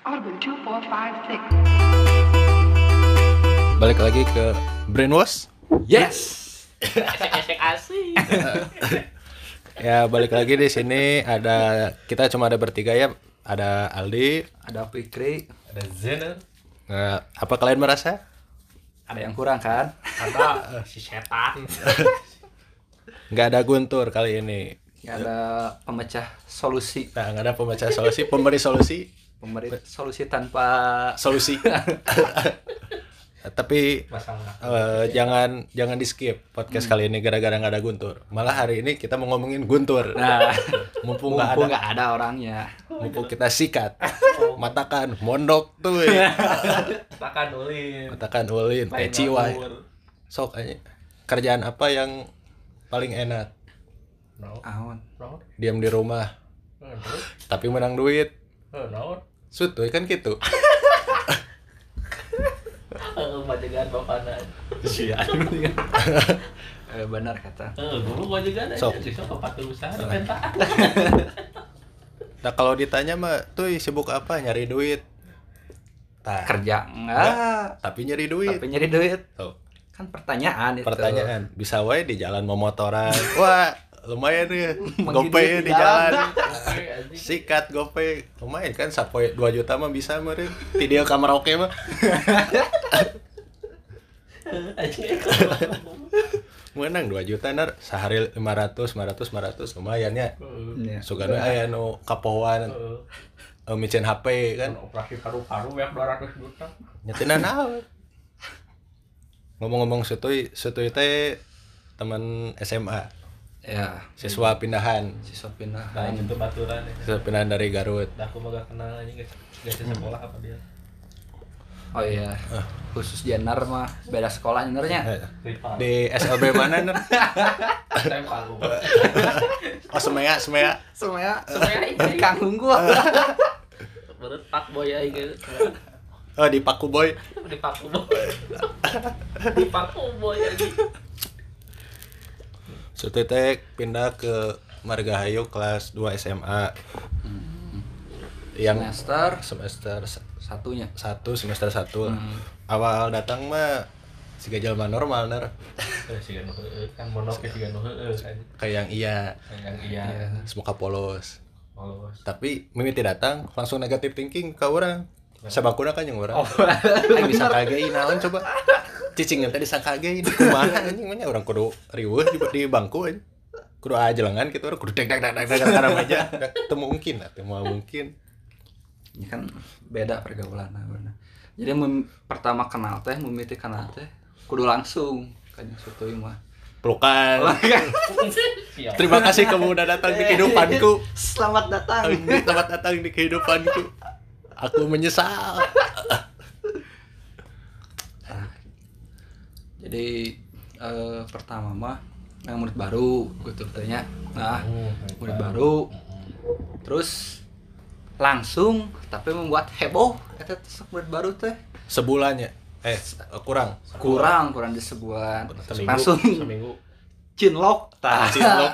Audible 2456. Balik lagi ke Brainwash. Yes. Esek-esek asik. Ya balik lagi di sini ada kita cuma ada bertiga ya. Ada Aldi. Ada Fikri, Ada Zener. Nah, apa kalian merasa? ada yang kurang kan? Ada si setan. Nggak ada Guntur kali ini. Nggak ada pemecah solusi, Nah, nggak ada pembaca solusi, pemberi solusi, pemberi solusi tanpa solusi. Tapi eh, jangan jangan di skip podcast kali ini gara-gara nggak ada Guntur. Malah hari ini kita mau ngomongin Guntur. Nah, mumpung nggak ada, ada orangnya. mumpung kita sikat, matakan mondok tuh. ya. Makan ulin. Matakan ulin, peci wae. ngawur. Sok aja. Kerjaan apa yang paling enak? No. Diam di rumah, Eh, tapi menang duit. Eh, no. Sutuy kan gitu. Majegan bapana. Eh, benar kata. Eh, dulu majegan aja. Sok. Usaha pentaan. Nah kalau ditanya mah, tuh sibuk apa? Nyari duit. Tah, Kerja enggak, tapi nyari duit. tapi nyari duit. Tuh, Kan pertanyaan itu. pertanyaan. Bisa wae di jalan mau motoran. Wah, lumayan ya. Menghidupi Gopay ya di jalan. jalan. Sikat gopay. Lumayan kan sapoe 2 juta mah bisa meureun. Ti dia kamar oke mah. Anjing. Menang 2 juta nar sehari 500 500 500 lumayan ya. Eh, Ya. Sugana aya nu kapohoan eh, eh, micin HP kan. operasi paru-paru yang 200 juta. Nyetina naon. Ngomong-ngomong setuy, setuy teh teman SMA, Ya, siswa pindahan. siswa pindah. Nah, itu baturan ya. Siswa pindahan dari Garut. Dah aku mah gak kenal anjing guys. Gak sekolah apa dia. Oh iya. Khusus Jenar mah beda sekolah nyenernya. Eh. Di SLB mana ner? Tempal lu. Oh Semea, Semea. Semuanya Semuanya ini. Kang Unggul. Menurut Pak Boy ya gitu. Oh di Paku Boy. Di Paku Boy. Di Paku Boy anjing. Setuy teh pindah ke Margahayu kelas 2 SMA. Yang Semester semester satunya. 1 semester 1. Hmm. Awal datang mah si jalma normal ner. Eh, heueuh kan monok si Ganu heueuh kan. Kayak yang iya, Yang iya. semuka polos. Polos. tapi mimiti datang langsung negatif thinking ke orang sabakuna kan yang orang Oh, bisa kagein naon coba cicing tadi sakagein kumaha anjing mah nya orang kudu riweuh di, di bangku aja kudu aja lengan gitu orang kudu deg deg deg deg deg karena meja temu mungkin lah temu mungkin ini kan beda pergaulan bener. Jadi mem- pertama kenal teh, mimiti kenal teh, kudu langsung kan suatu mah. pelukan Siap. terima kasih kamu udah datang di kehidupanku Selamat datang. selamat datang di kehidupanku aku menyesal Jadi eh, pertama mah yang murid baru gitu tanya. Nah, murid baru. Terus langsung tapi membuat heboh kata murid baru teh sebulannya eh kurang kurang kurang di sebuah Seminggu. langsung Seminggu. cinlok tah cinlok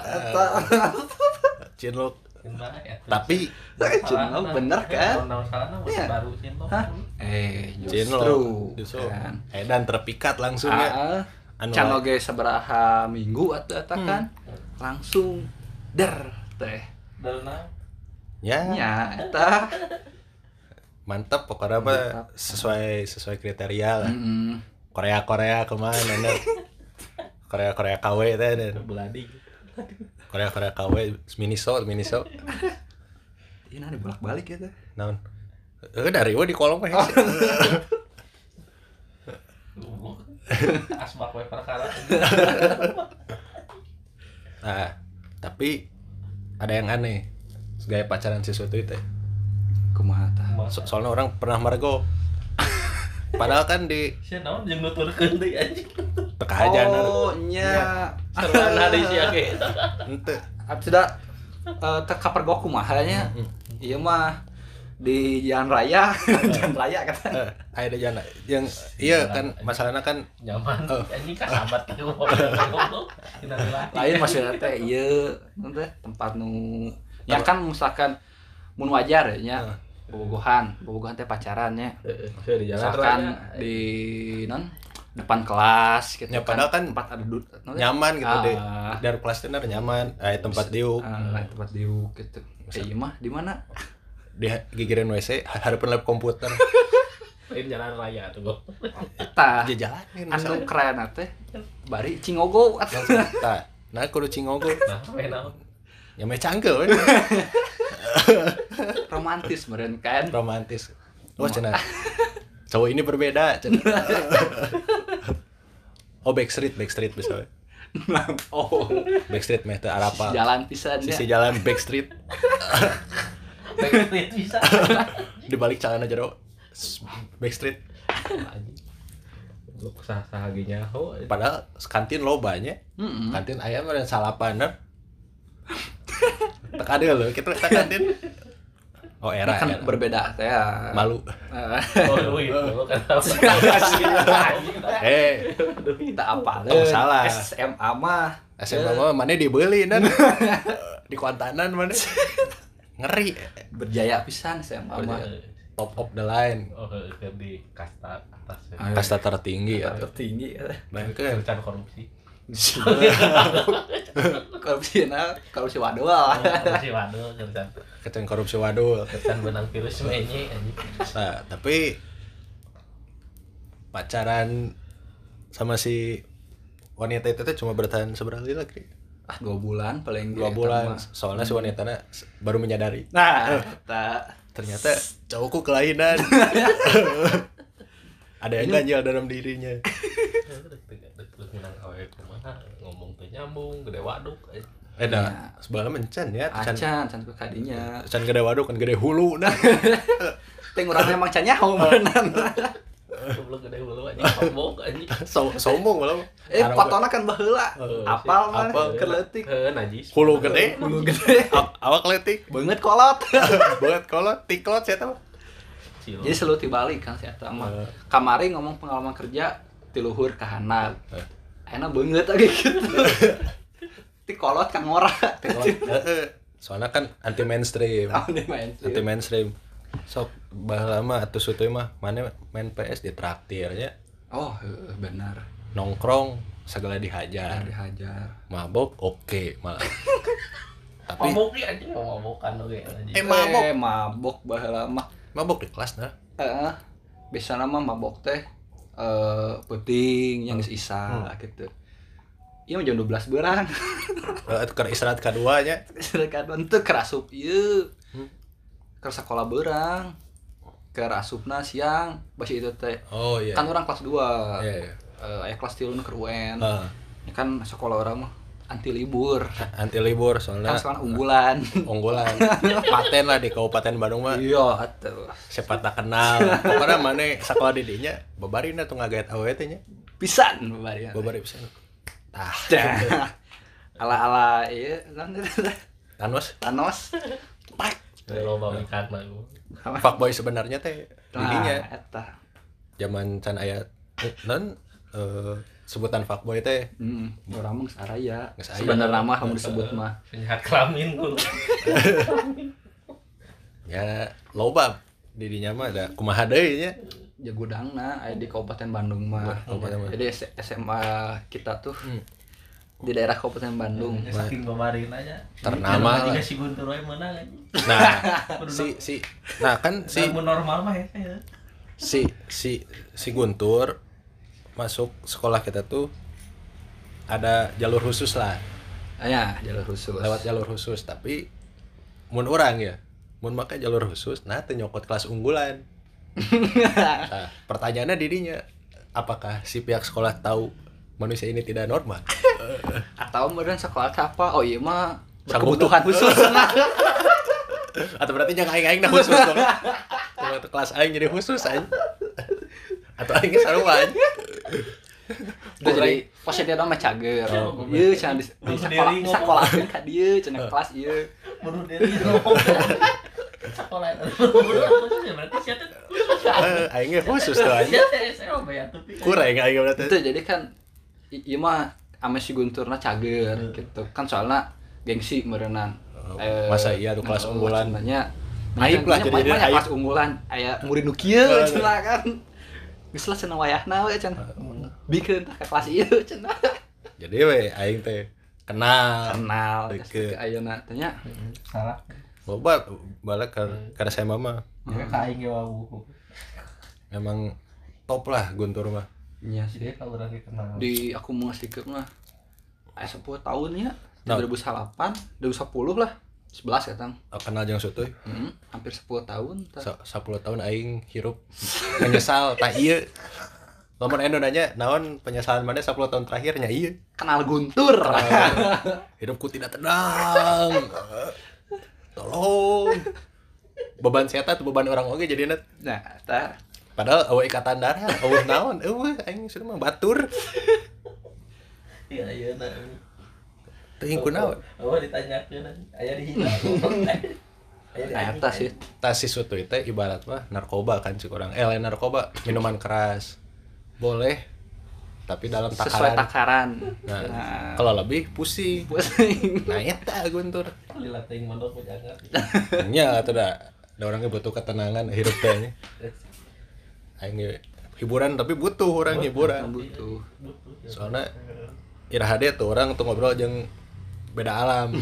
cinlok Ya? tapi cinlok bener kan? Iya. baru eh justru justru. kan. Edan terpikat langsung ya. Ah Anu can oge sabaraha minggu atau eta kan? Langsung der teh. Dalna. ya. Nya eta. Mantap pokoknya Mantap. sesuai sesuai kriteria lah. Korea Korea ke mana Korea Korea KW teh Beladi. Korea Korea KW miniso miniso. Ini ada bolak balik ya teh. Naon? Eh dari gua di kolong mah hese. Asbak we perkara. nah tapi ada yang aneh. Gaya pacaran siswa itu teh. Kumaha tah? So- soalnya orang pernah margo. Padahal kan di Sia naon jeung nuturkeun deui anjing. teka aja oh nya Seruan hari sia ge. ente. Abis tidak eh teh kapergok kumahanya iya mah di jalan raya. Jalan raya kata. Eh, ada jana yang iya kan masalahnya kan Nyaman. Oh. Anjing kan sahabat gitu. Lain maksudnya teh iya. Tempat nu ya kan misalkan mun wajar ya nya. Heeh. bobogohan. Bobogohan teh pacarannya di jalan misalkan di non depan kelas gitu Ya, padahal kan tempat ada duduk nyaman gitu Ah. deh dari kelas tenar nyaman. Eh tempat diuk. Ah, tempat diuk gitu. Kayak mah di mana? Di gigiran WC harapan lab komputer. Lain jalan raya tuh gua tah dia jalanin anu keren teh bari cingogo. Tah, nah kudu cingogo. Nah main naon ya meh canggel we. romantis meren kan. Romantis. Oh cenah cowok ini berbeda oh backstreet backstreet bisa we. oh. Backstreet meh teu arapa jalan pisan ya sisi jalan backstreet. Backstreet bisa. Di balik celana jero. Backstreet. Lu sah sah ginya ho. Padahal kantin lo banyak kantin ayam ada salapan tak ada loh kita kantin oh era, kan era. berbeda saya malu. Eh, oh lu kan eh. Kita apa? Oh, salah. SMA mah. SMA mah mana dibeli dan di kuantanan mana? Ngeri. Berjaya pisan SMA mah. Top of the line. Oh di kasta atas ya. Kasta tertinggi ya. Tertinggi. Bayangkeun. Kerjaan korupsi korupsi nah korupsi wadul. Korupsi waduh kerjaan korupsi wadul. Kerjaan benang virus anjing nah, tapi pacaran sama si wanita itu cuma bertahan seberapa lagi? Ah dua bulan paling dua bulan. tambah. soalnya si wanita baru menyadari. Nah tak ternyata cowokku kelainan. Ada yang ganjil dalam dirinya menang awe kumaha ngomong tuh nyambung gede waduk eh. Dah. Sebelah mencen ya can acan can kadinya. Can gede waduk kan gede hulu nah ting urang emang can nyaho beneran belum gede dulu anjing. Mabok anjing. So sombong malah eh potona kan baheula. Oh, apal mah apal. keleutik Heuh, najis. Hulu gede. Hulu gede. Aw- awak letik banget kolot. Buat kolot tiklot saya tahu Cilo. jadi selalu dibalik kan si eta mah. Eh. kamari ngomong pengalaman kerja ti luhur ka handap Eh. Enak banget lagi gitu. Ti kolot kan ngora soalnya kan anti mainstream. Tahu nih main anti mainstream. Sok bah lama atau suatu mah. Mana main PS di traktirnya. Oh benar nongkrong segala dihajar. Dari hajar mabok oke malah. Tapi mabok ya anjing mabokan oge anjing. Eh, mabok. eh mabok. baheula mah mabok di kelas nah. Eh biasanya mah mabok teh eh puting yang geus isa Hmm. gitu Iya jam 12 berang. Eh, ke istirahat keduanya Kadang teu kerasup ieu. Hmm. Sekolah berang. Ke rasupna siang, basi itu teh. oh iya Kan orang kelas 2. iya iya aya kelas 3 nu keur UN. Ini kan sekolah orang mah anti libur. anti libur soalnya Kan sekarang unggulan. unggulan paten lah di Kabupaten Bandung mah Iya, atuh. siapa tak kenal pokoknya mana sekolah didinya babarina tuh ngagait awe teh nya Pisan bari. babari bisa ah Ala-ala ieu naon itu? Thanos Thanos. Pak. Ikan mah gua. fuckboy sebenarnya teh didinya Nah, eta. zaman can aya non eh, sebutan fuckboy teh Hmm, orang mah saraya. Sebenarnya mah kamu disebut mah. penjahat kelamin gua ya loba didinya mah ada kumaha deui nya Jagudangna aya di Kabupaten Bandung mah. Kabupaten Bandung. Jadi SMA kita tuh Hmm. di daerah Kabupaten Bandung. Ya, saking babarin aja Ternama lah. juga si Guntur we menang anjing nah si si nah kan si normal mah ya ya. si si si Guntur masuk sekolah kita tuh ada jalur khusus lah. Ah, ya, jalur khusus. lewat jalur khusus tapi mun orang ya? Mun make jalur khusus nah nyokot kelas unggulan. Nah, pertanyaannya dirinya apakah si pihak sekolah tahu manusia ini tidak normal? Atau kemudian sekolah apa? Oh iya mah berkebutuhan khusus. atau berarti jangan aing aing nah khusus dong. Kelas aing jadi khusus aing. Atau aing sarua aing Udah jadi posisi dia mah cager. Ieu cenah di, sekolah sekolah ka dieu cenah kelas ieu. Bunuh diri ngomong sekolah ya berarti siapa Eh, aingnya khusus tuh aing tuh kurang aing berarti Itu jadi kan i- ieu mah ame si Gunturna cager gitu. Kan soalnya gengsi meureunnan. Oh, masa iya tuh kelas unggulan? Sebenarnya Naik lah, jadi dia banyak aib. kelas unggulan aya murid nu kieu Heeh. cenah kan geus lah cenah wayahna we cenah bikin tah ka kelas ieu cenah jadi we aing teh kenal. Kenal ke ayeuna teh nya salah. Boba balik ke karena saya mama. Dia kain ge wau. Emang top lah Guntur mah. Nya si dia kalau lagi kenal di aku mau ngasih ke mah aya 10 tahun ya. Nah. 2008 2010 lah 11 ya tang Oh, kenal jeung sutuy Hmm, hampir 10 tahun 10 tahun aing hirup. Menyesal tah ieu Lamun endo nanya naon penyesalan mana 10 tahun terakhir nya ieu kenal Guntur hidupku tidak tenang. Tolong. Beban saya tuh beban orang oge jadi net nah tah. Padahal eueuh ikatan darah eueuh naon eueuh aing sudah mah batur. Iya iya nah teuing kunaon oh ditanyakeun aya di hina. Aya di eta sih. Tas si sutu itu ibarat mah narkoba kan cik orang eh lain narkoba minuman keras. Boleh tapi dalam sesuai takaran. takaran. Nah, nah. kalau lebih pusing. Pusing. Nah eta guntur lila teuing mondok jangan nya atuh da ada orang yang butuh ketenangan hidup teh nya. aing hiburan tapi butuh orang hiburan. Butuh. Soalnya iraha dia tuh orang tuh ngobrol jeung beda alam.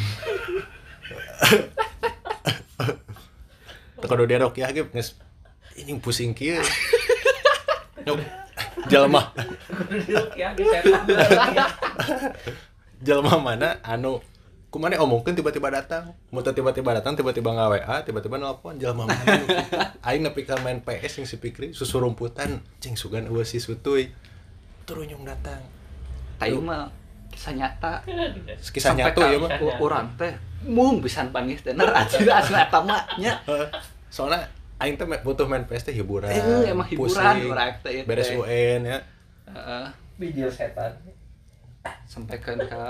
Kudu dia rok ya ge geus ini pusing kieu. Nyok, jelema. Setan jelema mana? Anu kumane omongkeun tiba-tiba datang. Mau tiba-tiba datang tiba-tiba nggak WA tiba-tiba nelpon jelema mana? Aing nepi ka main PS yang si Pikri susurumputan cing sugan eueuh si sutuy. Turun datang. Tayu mah kisah nyata kisah nyatu ya mah u- urang teh mung pisan pangis teh ner asli asli eta mah nya Heeh. soalnya aing teh butuh main PS teh hiburan Eh, emang hiburan pusing, urang teh ieu beres. UN ya Heeh. bijil setan sampaikan ke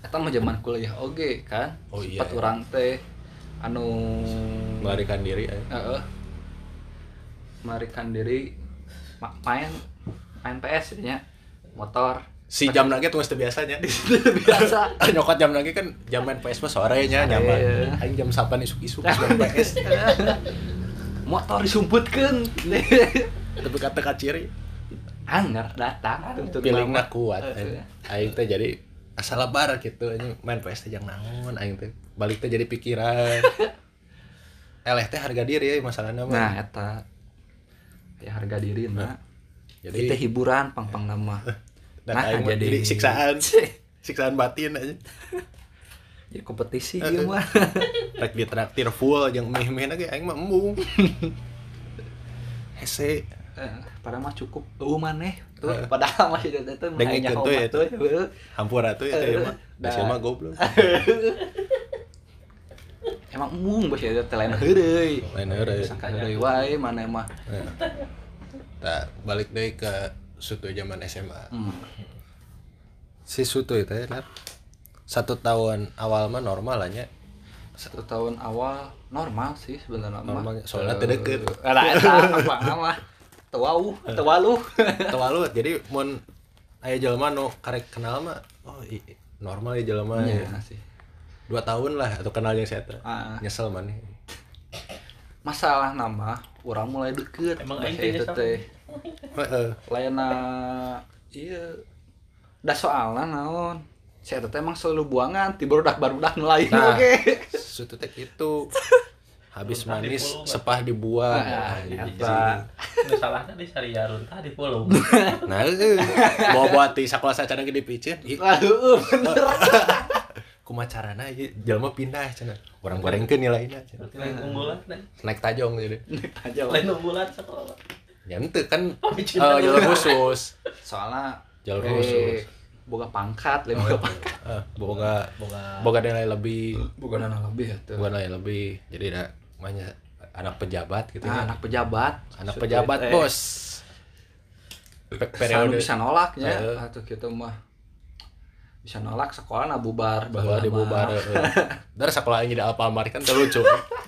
eta mah zaman kuliah oge kan Oh, iya, Sempat iya. urang teh anu melarikan diri ya. Heeh. Marikan diri ma- main main PS nya motor si jam nage tuh mesti biasanya. Biasa. Nyokot jam lagi kan jam main PS mah sore nya Sore. nyaman. Aing jam 8 isuk-isuk main PS motor disumputkeun. Tapi kata kaciri anger datang pilingna mama. kuat aing teh jadi asal lebar gitu anjing. Main PS teh jang naon aing teh balik teh jadi pikiran. Eleh teh harga diri ya masalahnya mah. Nah eta. Ya harga diri nah jadi itu hiburan pang-pang nama dan Nah, aing mah jadi- jadi siksaan. Siksaan batin aja. Jadi kompetisi ieu mah. Rek ditraktir full jeung meh-meh lagi aing mah embung. Hese. Eh, pada mah cukup. Tuh maneh. Tuh Eh. padahal masih ada itu Dengengkeun tuh ya, tuh. hampura tuh ya teh mah. Dah. Basi mah goblok. Emang mung masih ada telain heureuy. Lain heureuy. Sangka heureuy wae mana mah. Tak balik deh ke sutu zaman SMA hmm. si sutu itu ya Nat. satu tahun awal mah normal lah satu tahun awal normal sih sebenarnya mah. Normal, soalnya. Eh, lah eta apa mah tewau tewalu terlalu jadi mun aya jelema nu karek kenal mah oh i- normal ya jelema iya ya. sih dua tahun lah atau kenal yang saya. Ah. nyesel maneh masalah nama orang mulai deket Emang aing teh lainnya iya. Dah soalnya naon? Saya teh emang selalu buangan tiba udah baru udah nelayan Nah. oke. sutu teh itu habis Runtah manis dipulung, sepah dibuang. Nah, Nah, eta. nu salahna di sariya runtah di pulung. Nah eueuh. bawa buat di sakola sacara ge dipicen Ih, aduh bener. Kumaha carana ieu jelema pindah cenah urang gorengkeun nilainya cenah. lain unggulan naik tajong jadi. Aja lain unggulan sekolah ya ente kan. Oh, eh, cinta jalur khusus. Soalnya Jalur eh, khusus. boga pangkat lain boga pangkat. Eh, boga boga boga nilai lebih. Boga dana lebih ya boga nilai lebih. Jadi ada banyak anak pejabat gitu nah, ya. anak pejabat. Anak Sudah pejabat teh. bos. Pe- periode. bisa nolak ya. Heeh. atau kita mah. Bisa nolak sekolah nah bubar bahwa baheula dibubar eh. dari sekolah ini di Alfamart kan terlucu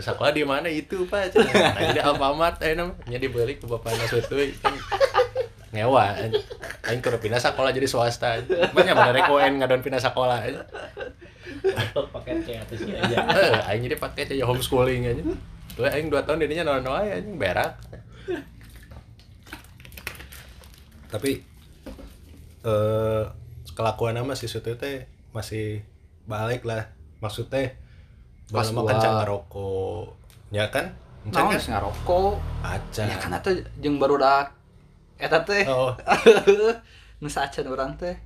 udah sekolah di mana itu pak Cenah. nah, di Alfamart eh namanya dibeli ke bapak nasutu kan ngewa aing kudu pindah sekolah jadi swasta banyak mana rek UN ngadon pindah sekolah paket C atasnya aja. Eh, aing jadi pakai aja homeschooling aja. Tuh aing 2 tahun dirinya naon wae anjing berak. Tapi eh kelakuan nama si Sutu teh masih balik lah. Maksudnya Pas dua. kencang ngerokok. Ya kan? Nah, kan? ngarokok. Aca. Ya kan eta jeung baru dak eta teh. Oh, Geus acan urang teh.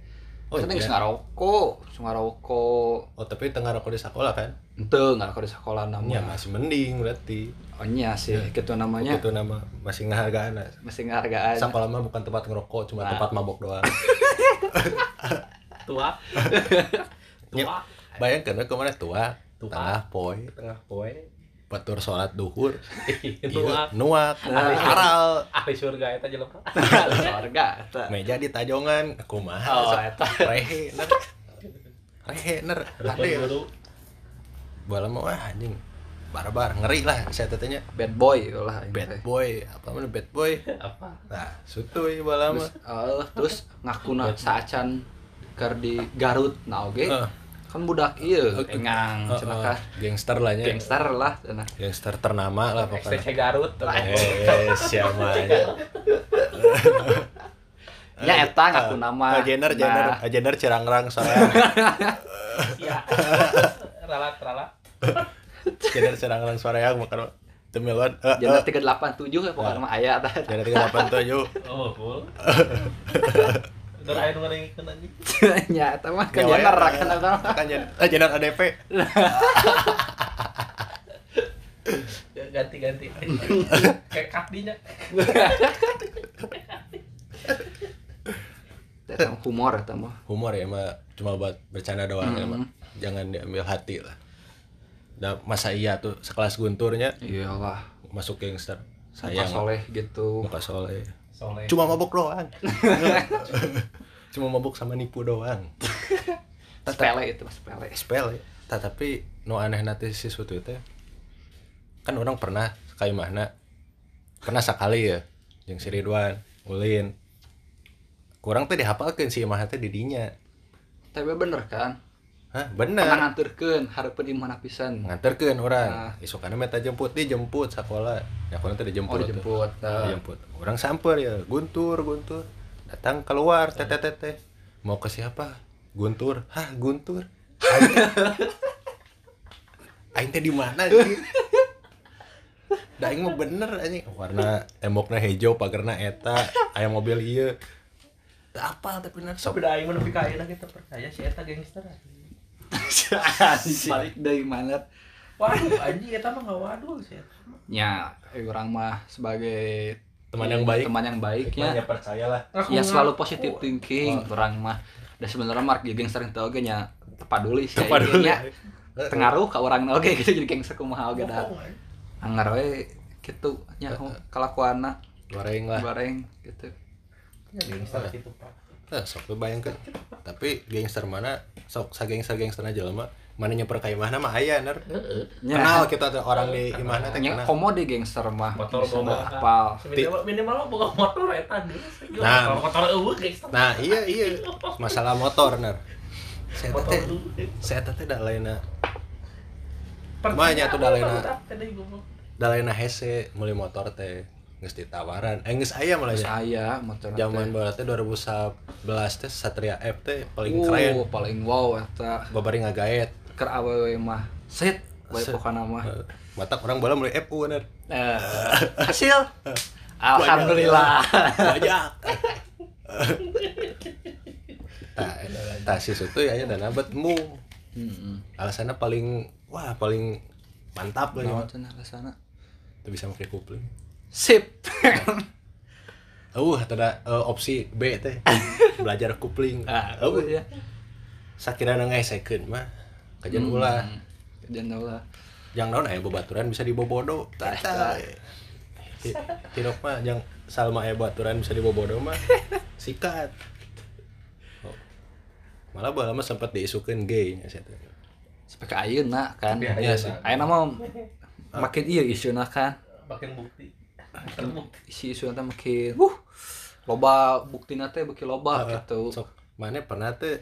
Oh, geus iya. ngarokok, geus ngarokok. oh tapi tengah rokok di sekolah kan? Henteu ngarokok di sekolah Ya namanya. masih mending berarti. Oh nya sih gitu namanya. Itu nama masih ngehargaan. Masih ngehargaan. Sekolah mah bukan tempat ngerokok, cuma Nah. tempat mabok doang. Tua. Ya, Tua. Bayangkan we ke mana Tua. Tengah poe, Tengah poe. batur sholat duhur, Itu iya, nuak, Nah. haral, ahli surga eta jelema. Keluarga eta. meja di tajongan, kumaha, Oh, eta. rehe, ner, rehe, ner, tadi, bola mah wah anjing, barbar, ngeri lah, saya tetenya, Bad boy lah bad boy, apa mana bad boy, Apa? nah, sutuy bola mah, Terus, eh, terus ngakuna saacan keur di Garut nah oge. Eh. Kan budak Oke. engang Eh, cenah eh, kah. gangster lah nya, Gangster lah cenah. gangster ternama lah pokoknya, XTC Garut. eh, siapa aja, Ya eta ngaku nama. Ah, Jenner, Jenner, Nah, ah, Jenner cirangrang soalnya. Iya. Ralat ralat. Jenner cirangrang soalnya makan. Eh, Jenner eh, 387 ya pokoknya mah aya tah. Tiga delapan tujuh. Oh, full. Udah ayo ngeringkeun anjing. Nya eta mah kan Jenner kan mah. Kan Jenner, eh, Jenner ADP. Ya, Ganti ganti. Kayak cut dinya. Eta mah humor eta mah. Humor ya mah cuma buat bercanda doang ya Hmm. mah. Jangan diambil hati lah. Nah, masa iya tuh sekelas gunturnya Iyalah. masuk gangster. Sayang Sayang. soleh gitu. Muka soleh. Soleh. Cuma mabuk doang. cuma mabuk sama nipu doang. Sepele itu mas sepele. ya tapi no aneh nanti si suatu itu kan orang pernah kayak mana pernah sekali ya yang si Ridwan Ulin kurang tuh dihafalkan si imah teh di dinya Tapi bener kan? Hah bener. Nganterkeun hareupeun di mana pisan. nganterkeun orang. Nah. isukana meta jemput dijemput sekolah. Ya kurang tuh dijemput Oh dijemput. tuh. Nah. dijemput orang samper ya guntur guntur. Datang keluar teteh teteh mau ke siapa? Guntur. Hah guntur? Aing teh- di mana sih Da aing mah bener anjing. Warna tembokna hijau pagarna eta. Aya mobil Teu apal tapi nah sok Beda aing menepi ka ayeuna kita percaya si eta gangster. Balik dari mana? Waduh anjing eta mah ngawadul si eta. Ya, eh, orang mah sebagai Teman yang baik. teman yang baiknya ya. Percayalah. Ya selalu positive thinking orang mah. Dan sebenarnya mark jadi gangster itu oge nya tepaduli sih. Tepaduli. nya tengaruh ke orang oge gitu jadi gangster kumaha oge dah. Anggar we gitu nya kelakuanna. Goreng lah. Bareng gitu. Ya, Gangster gitu pak. Nah, sok lu bayangkan. Tapi gangster mana sok sa gangster gangster aja mah mana nyeper ka imahna mah aya ner. nya Kenal kita tuh orang di imahna teh kenal. komo di gangster mah Motor bisa boga. apal Minimal minimal boga motor eta geus. Nah. Motor eueuh gangster. Nah, iya iya. Masalah motor ner. Saya Motor teh dulu. saya teh da laina Banyak tuh dalena. da laina hese meuli motor teh geus ditawaran. Eh geus aya malah ya. saya motor Zaman baru teh 2011 teh Satria F teh paling uh, keren. paling wow eta. Babari ngagaet. ker awewe mah. Set bae pokona mah. Eh, Matak orang bola mulai FU ner. Eh, hasil? Alhamdulillah. Banyak. Nah, nah si Sutu ya dan abad mu. Heeh. alasannya paling wah paling mantap lah ya. Sana itu bisa pakai kupling sip. Uh ada eh, opsi B teh. Belajar kupling ah uh, ya. Sakira ngesekeun mah. Kajian ulah. kajian ulah. Yang naon aya babaturan bisa dibobodo? Tah, Eta, tah. Ti- Tinok mah yang Salma aya baturan bisa dibobodo mah. Sikat. Oh. malah bala mah sempat diisukeun gay nya teh. sampai ke ayeuna kan. Iya sih. ayeuna mah makin iya isuna kan. Makin bukti. Bukti. isi isuna teh makin uh loba buktina teh beki loba Ah, gitu sok mana pernah tuh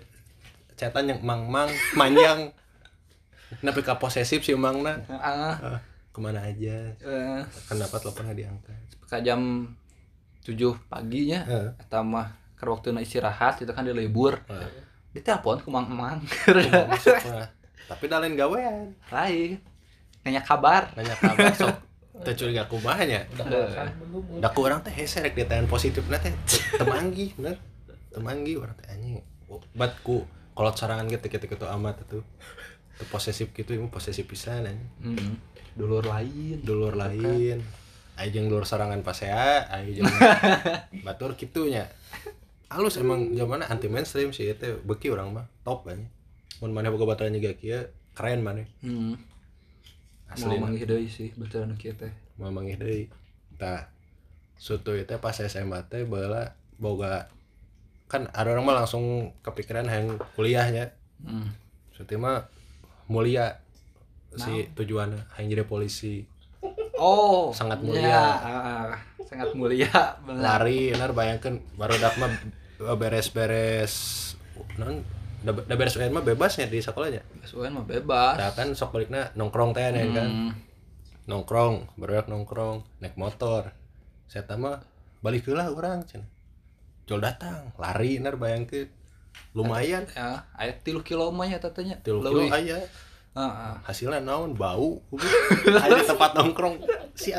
cetan yang mang mang manjang Kenapa ka posesif si Mangna? ah Ah, ke mana aja? eh, Kenapa teleponnya diangkat? ke jam 7 paginya Heeh. eta mah ke waktu istirahat itu kan dia libur Heeh. ditelepon ke mang mang. Tapi dah lain gawean. lain nanya kabar Nanya kabar sok teu curiga makan belum Da ku urang teh hese rek ditanyain positif teh temanggi bener. Temanggi urang teh anjing. Bat ku kolot sorangan gitu gitu gitu amat itu. Teu posesif gitu ieu posesif pisan anjing. hmm. dulur lain Dulur lain. Ayo jeung dulur sorangan pasea, ayo jeung batur kitunya. Halus emang zamanna anti mainstream sih itu beki orang mah top banget. Mun maneh boga baturan juga kieu keren maneh. hmm. Asli. mau manggih deui sih betul anu kieu teh. Mau manggih deui. Tah sutu itu pas SMA teh baheula boga kan ada orang mah langsung kepikiran yang kuliahnya. Hmm. sutu mah mulia si tujuannya yang jadi polisi. Oh Sangat ya, mulia. ah, sangat mulia benar. Lari benar bayangkan baru dak mah beres-beres da beres UN mah bebasnya di sekolahnya. SUN mah bebas. Tah kan sok balikna nongkrong teh nih kan? Hmm. nongkrong baru nongkrong naik motor. Saya mah balik lah orang cina jol datang lari nar bayangkeun. Lumayan. Ya aya tilu kilo mah ya tatanya tilu kilo aya. Ah, ah. hasilnya naon? Bau. Ada tempat nongkrong. Si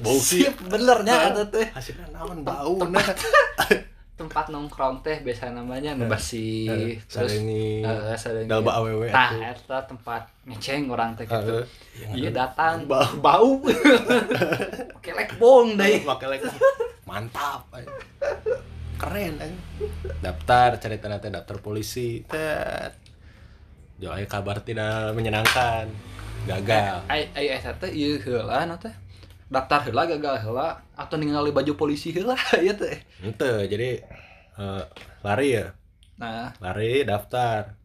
bau sih benernya ada teh. hasilnya naon? Bau nah tempat nongkrong teh biasa namanya nu bersih terus sarengi eh, sarengi. dalba awewe nah eta tempat ngeceng orang teh gitu. Heeh. iya datang. Bau. bau. Pakai lekbong deh. Pakai lek mantap ay. keren ay. daftar cari tanda daftar polisi tet. Jo, aya kabar tidak menyenangkan. Gagal. Ai ai eta teh ieu heula na teh daftar heula gagal heula atau ningali baju polisi heula ieu teh. Ente jadi eh, lari ya? Nah. Lari daftar.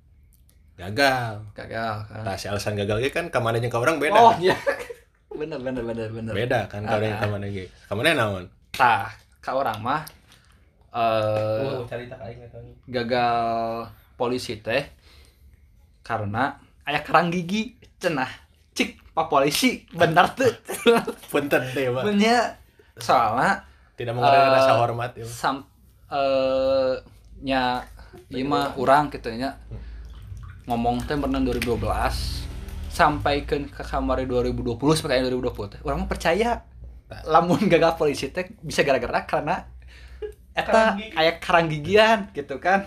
Gagal. Gagal kan. Nah si alasan gagal ge kan kamana jeung ka orang beda. Oh iya. Bener bener bener bener. Beda kan kalau yang Ah. kamana ge. Kamana naon? Tah ka orang mah eh Oh, eta. gagal polisi teh karena aya kerang gigi cenah cik pak polisi bener tuh. Punten deh pak. Punya soalnya tidak mengurangi Eh, rasa hormat ya sam eh nya ieu mah urang kitu nya. Ngomong teh pernah 2012 sampaikan ke kamari 2020 sampai 2020 teh. Urang mah percaya. Lamun gagal polisi teh bisa gara-gara karena eta aya karang gigian gitu kan.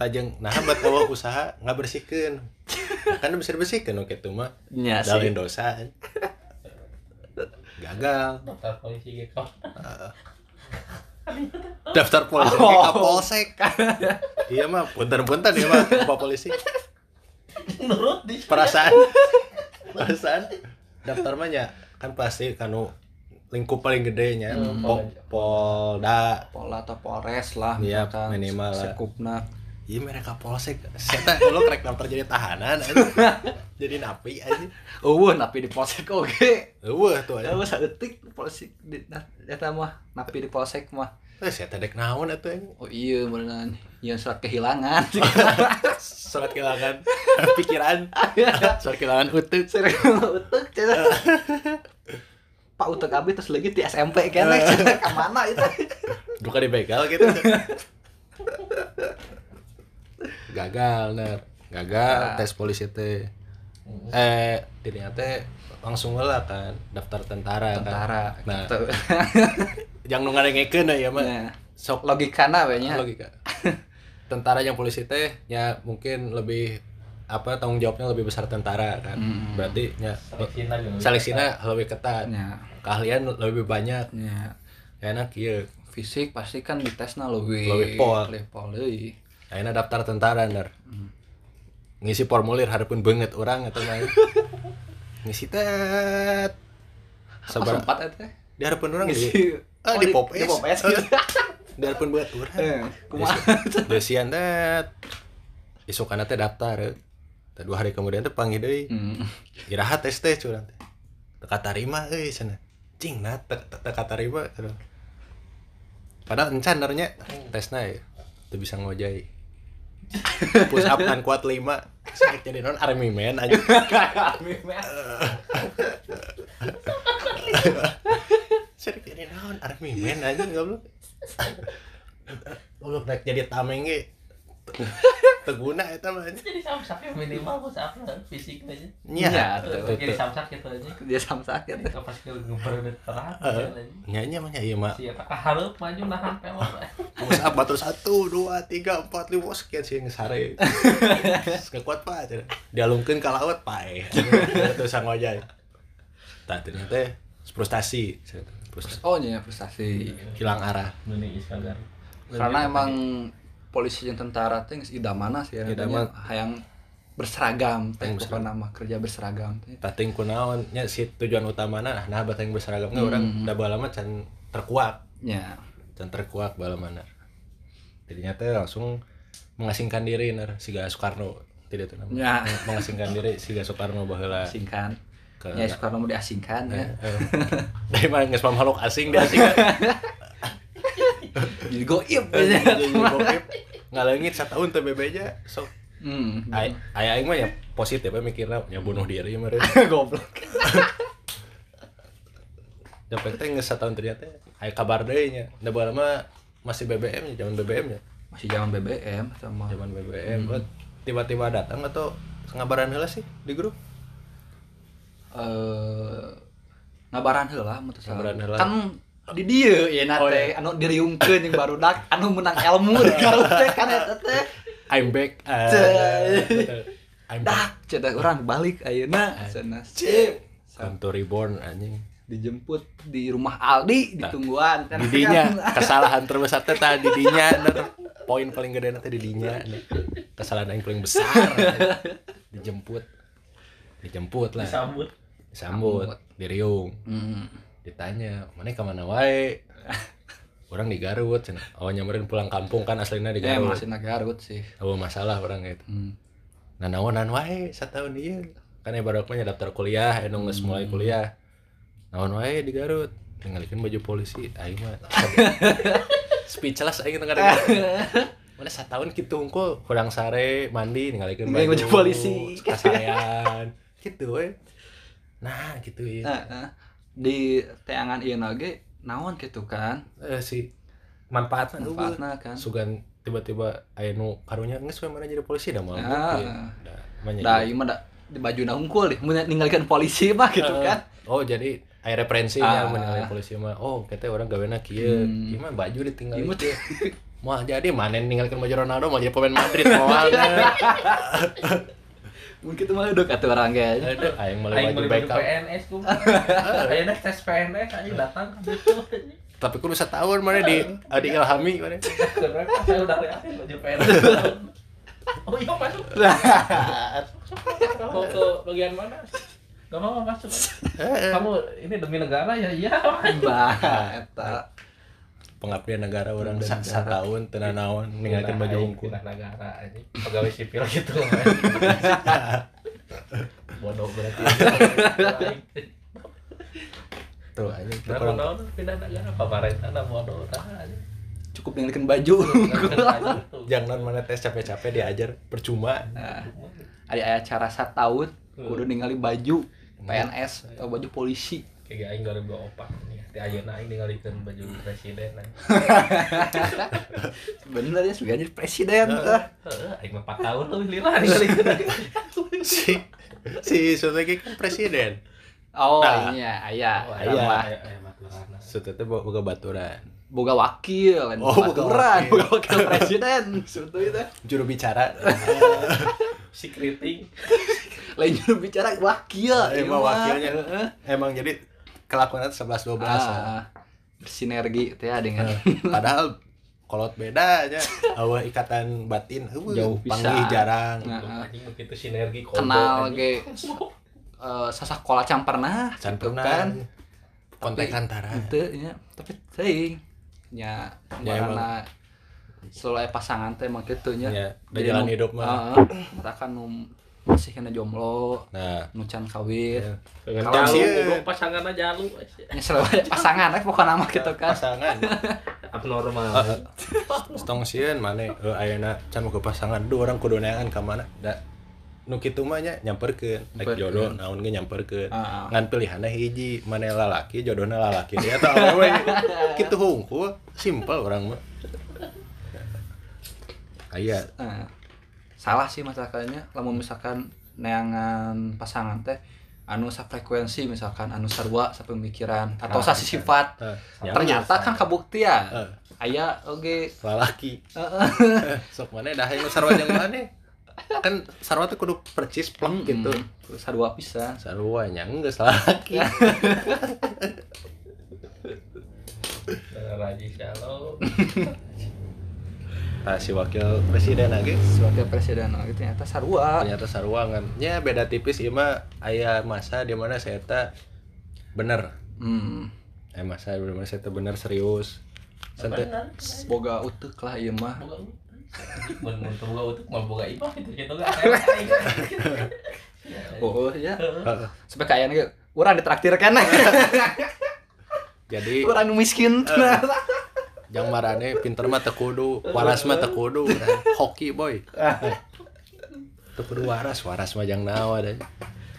Tajeng nah buat bawa usaha nggak bersihkan kan bisa bersihkan oke tuh mah. Sih. Dalin dosa. Gagal. Daftar polisi gitu. daftar polisi Oh. ke kapolsek. Iya mah punten-punten ya mah pak polisi. Nurut di perasaan. Perasaan. Daftar mah nya kan pasti kanu lingkup paling gedenya Hmm. po, polda. Pola atau Polres lah Iya, misalkan, minimal lah. sekupna iya mereka polsek. Saya dulu kerek daftar jadi tahanan jadi napi aja eueuh napi di polsek oge Wah tuh aja. eueuh saeutik polsek di eta mah. Napi di polsek mah. Eh, saya tedek naon atuh anjing. oh iya beneran. Yang surat kehilangan. Surat kehilangan pikiran. Surat kehilangan utuh. sering utek cenah Pak utek abi terus lagi di SMP kene. Cenah ka mana itu? Duka dibegal gitu. Gagal, ner. Gagal Ah. tes polisi teh. Eh, dirinya teh langsung lah kan daftar tentara, tentara kan. Nah, gitu jangan nu ngadengekeun ya mah. Nah, Sok logikana we nya logika. tentara yang polisi teh ya mungkin lebih apa tanggung jawabnya lebih besar tentara kan. Mm. Berarti ya seleksina seleksinya lebih ketat. nya Keahlian lebih banyak. nya Enak iya. fisik pasti kan ditesna lebih Lebih pol. lebih pol deui. Akhirnya daftar tentara ner. Ngisi formulir harapun banget orang atau main. Ngisi tet. Sabar. sempat eta Di harapan orang di Ngisi- ah, di pop di es. pop es gitu. di harapan buat orang. Eh? Desian tet. Isukana teh daftar. eh. Teh dua hari kemudian teh panggil deui. Hmm. Iraha tes teh curang teh. Teka tarima euy cenah. Cing nah te- te- teka tarima. Padahal encan tesna ya. Teu bisa ngojai. Push up kan kuat 5. Saya jadi non army man aja. Saya jadi non army man aja goblok. Goblok naik jadi tameng ge. Teguna eta mah. jadi samsak minimal bos apa fisik aja Iya, Nya. tuh. jadi samsak gitu aja dia samsak teh. pas ke ngeberedet terang. Nya nya mah nya ieu mah. si eta kahareup maju nahan pelor Mus apa tuh satu, dua, tiga, empat, lima, sekian sih yang sare. Kekuat pak, cenah. dialungkeun ka laut pae. Terus sang wajah. Tak ternyata frustasi. Oh iya frustasi. hilang arah. Karena emang polisi yang tentara teh geus idamana sih ya. Idaman. Hayang berseragam teh pokokna mah kerja berseragam teh. Tating kunaon nya si tujuan utamana nah batang berseragam hmm. orang udah bala mah can terkuak, Ya. can terkuak bala mana. Jadinya teh langsung mengasingkan diri nar siga Soekarno tidak tuh namanya. Ya. Mengasingkan diri siga Soekarno baheula. Asingkan. Ke- Ya Soekarno mau diasingkan ya. Eh, Dari mana nggak makhluk asing diasingkan. Jadi goib Jadi aja. bokep ngalengit setahun teh bebeja sok Hmm. ay ay aing mah ya positif ya mikirna ya bunuh diri meureun Goblok. Dapat teh geus setahun ternyata aya kabar deui nya da baheula mah masih BBM nya zaman BBM nya Masih zaman BBM sama zaman BBM Buat tiba-tiba datang atau ngabaran heula sih di grup eh ngabaran heula salah. Ngabaran heula. Kan di dieu ya Oh, nate anu diriungkeun yang barudak anu menang ilmu di garut teh kan eta teh. I'm back. Uh. I'm Dak cedak orang balik ayeuna cenah. Sip. Come to reborn anjing. Dijemput di rumah Aldi ditungguan kan. didinya. Kesalahan terbesar teh tah didinya nah, poin paling gede nanti didinya nah. kesalahan yang paling besar dijemput. Dijemput lah. Disambut. Disambut. Diriung. Hmm. Ditanya mana ke mana wae? Orang di Garut cenah oh nyamperin pulang kampung kan aslinya di ya Garut. masih nak Garut sih. Oh masalah orang gitu hmm. nah naonan wae setahun dia kan ibarat mah nya daftar kuliah anu geus mulai kuliah. Naon wae di Garut? Tinggalikeun baju polisi aing mah. Speechless aing tengah dengar. Mana setahun kitu unggul kurang sare mandi Ninggalin baju, baju polisi. kasayan gitu we nah gitu ya. Nah, nah, di teangan ieu ge naon gitu kan eh, si manfaatna manfaatna eueuh. kan sugan tiba-tiba aya nu karunya geus we mana jadi polisi dah mau Ah. da gitu. ieu mah da di baju na hungkul deh mun ninggalkeun polisi mah gitu kan oh jadi aya referensinya Ah. menilai polisi mah oh kita orang gawena kieu Hmm. ieu mah baju ditinggal Ieu mah mau jadi manen ninggalkan baju Ronaldo mau jadi pemain Madrid moalnya mungkin itu mah udah kata orang ge aduh aing malah aing baju PNS ku ayeuna tes PNS aing datang. Tapi kudu setahun mana di di ilhami mana? Saya udah liatin baju PNS. Oh iya masuk mau ke bagian mana? Gak mau masuk kamu ini demi negara ya iya eta pengabdian negara orang negara. satahun tenan naon ninggalkan baju unggul pindah negara ini pegawai sipil gitu bodoh berarti. Tuh aja Nah, bodoh pindah negara? Pemerintah nah bodoh cukup ninggalkeun baju. Jangan mana tes capek-capek diajar percuma. Nah, ada acara tahun kudu ningali baju PNS atau baju polisi. Kayak aing 2024 nih. di ayeuna aing ninggalikeun baju presiden aing. sebenarnya sudah jadi presiden tah Heeh, aing mah 4 tahun lebih lila ninggalikeun si si Suteki kan presiden oh Nah. iya aya Oh, aya. baturana. Suteki bawa boga baturan boga wakil Oh, baturan, wakil. boga wakil presiden sutu itu juru bicara Secreting. lain juru bicara wakil Ah, ieu emang mah. wakilnya. Heeh. emang jadi kelakuannya 11 12 ah, bersinergi teh dengan padahal kolot beda aja. Awal ikatan batin eueuh, Jauh panggih pisan. jarang Nah, Anjing begitu sinergi kombo, kenal anjing. ge eh sasakola can pernah can gitu pernah kan. Kontak antara. Itu ya, tapi teuing nya Ya, marana selalu aya pasangan teh emang kitu nya. Ya, Jadi jalan hidup mah. Heeh. Eta kan nu masih kena jomblo, nah. nu can kawin. Ya. Dengan Kalau sih- pasangan aja selalu aya pasangan eh pokokna mah gitu kan. pasangan. Abnormal. Stong sieun mana eh ayeuna can ke pasangan dua orang kudu neangan ka mana? Da nu kitu mah nya nyamperkeun. Rek jodoh naon ge nyamperkeun. Ah, ah. ngan pilihanna hiji mana lalaki jodohna lalaki. Dia tah awewe kitu hungkul simpel orang mah. Aya. Nah, salah sih masalahnya lamun misalkan neangan pasangan teh anu frekuensi misalkan anu sarua sapemikiran atau Ah, sasi sifat. Nah, ternyata kan kabuktian. Eh. aya oge. Lalaki. Heeh. sok mana dah yang sarwa yang mana kan sarwa tuh kudu percis plek gitu. Mm-mm. sarua pisan. Sarwa nya geus lalaki Raji Shalom nah si wakil presiden lagi. Sebagai presiden oh, gitu ternyata sarua. Ternyata sarwa kan. Ya beda tipis ieu mah aya masa di mana saya teh bener. Hmm. eh masa di mana saya teh bener serius. Sente, Benar. boga utek lah ieu mah. Mun teu boga utang mah boga ibah gitu gitu kan. oh ya Heeh. sampai kayaknya ge urang ditraktir kan jadi urang nu miskin yang marane pinter mah teu kudu waras mah teu kudu hoki boy. Teu kudu waras waras mah jang nawa deh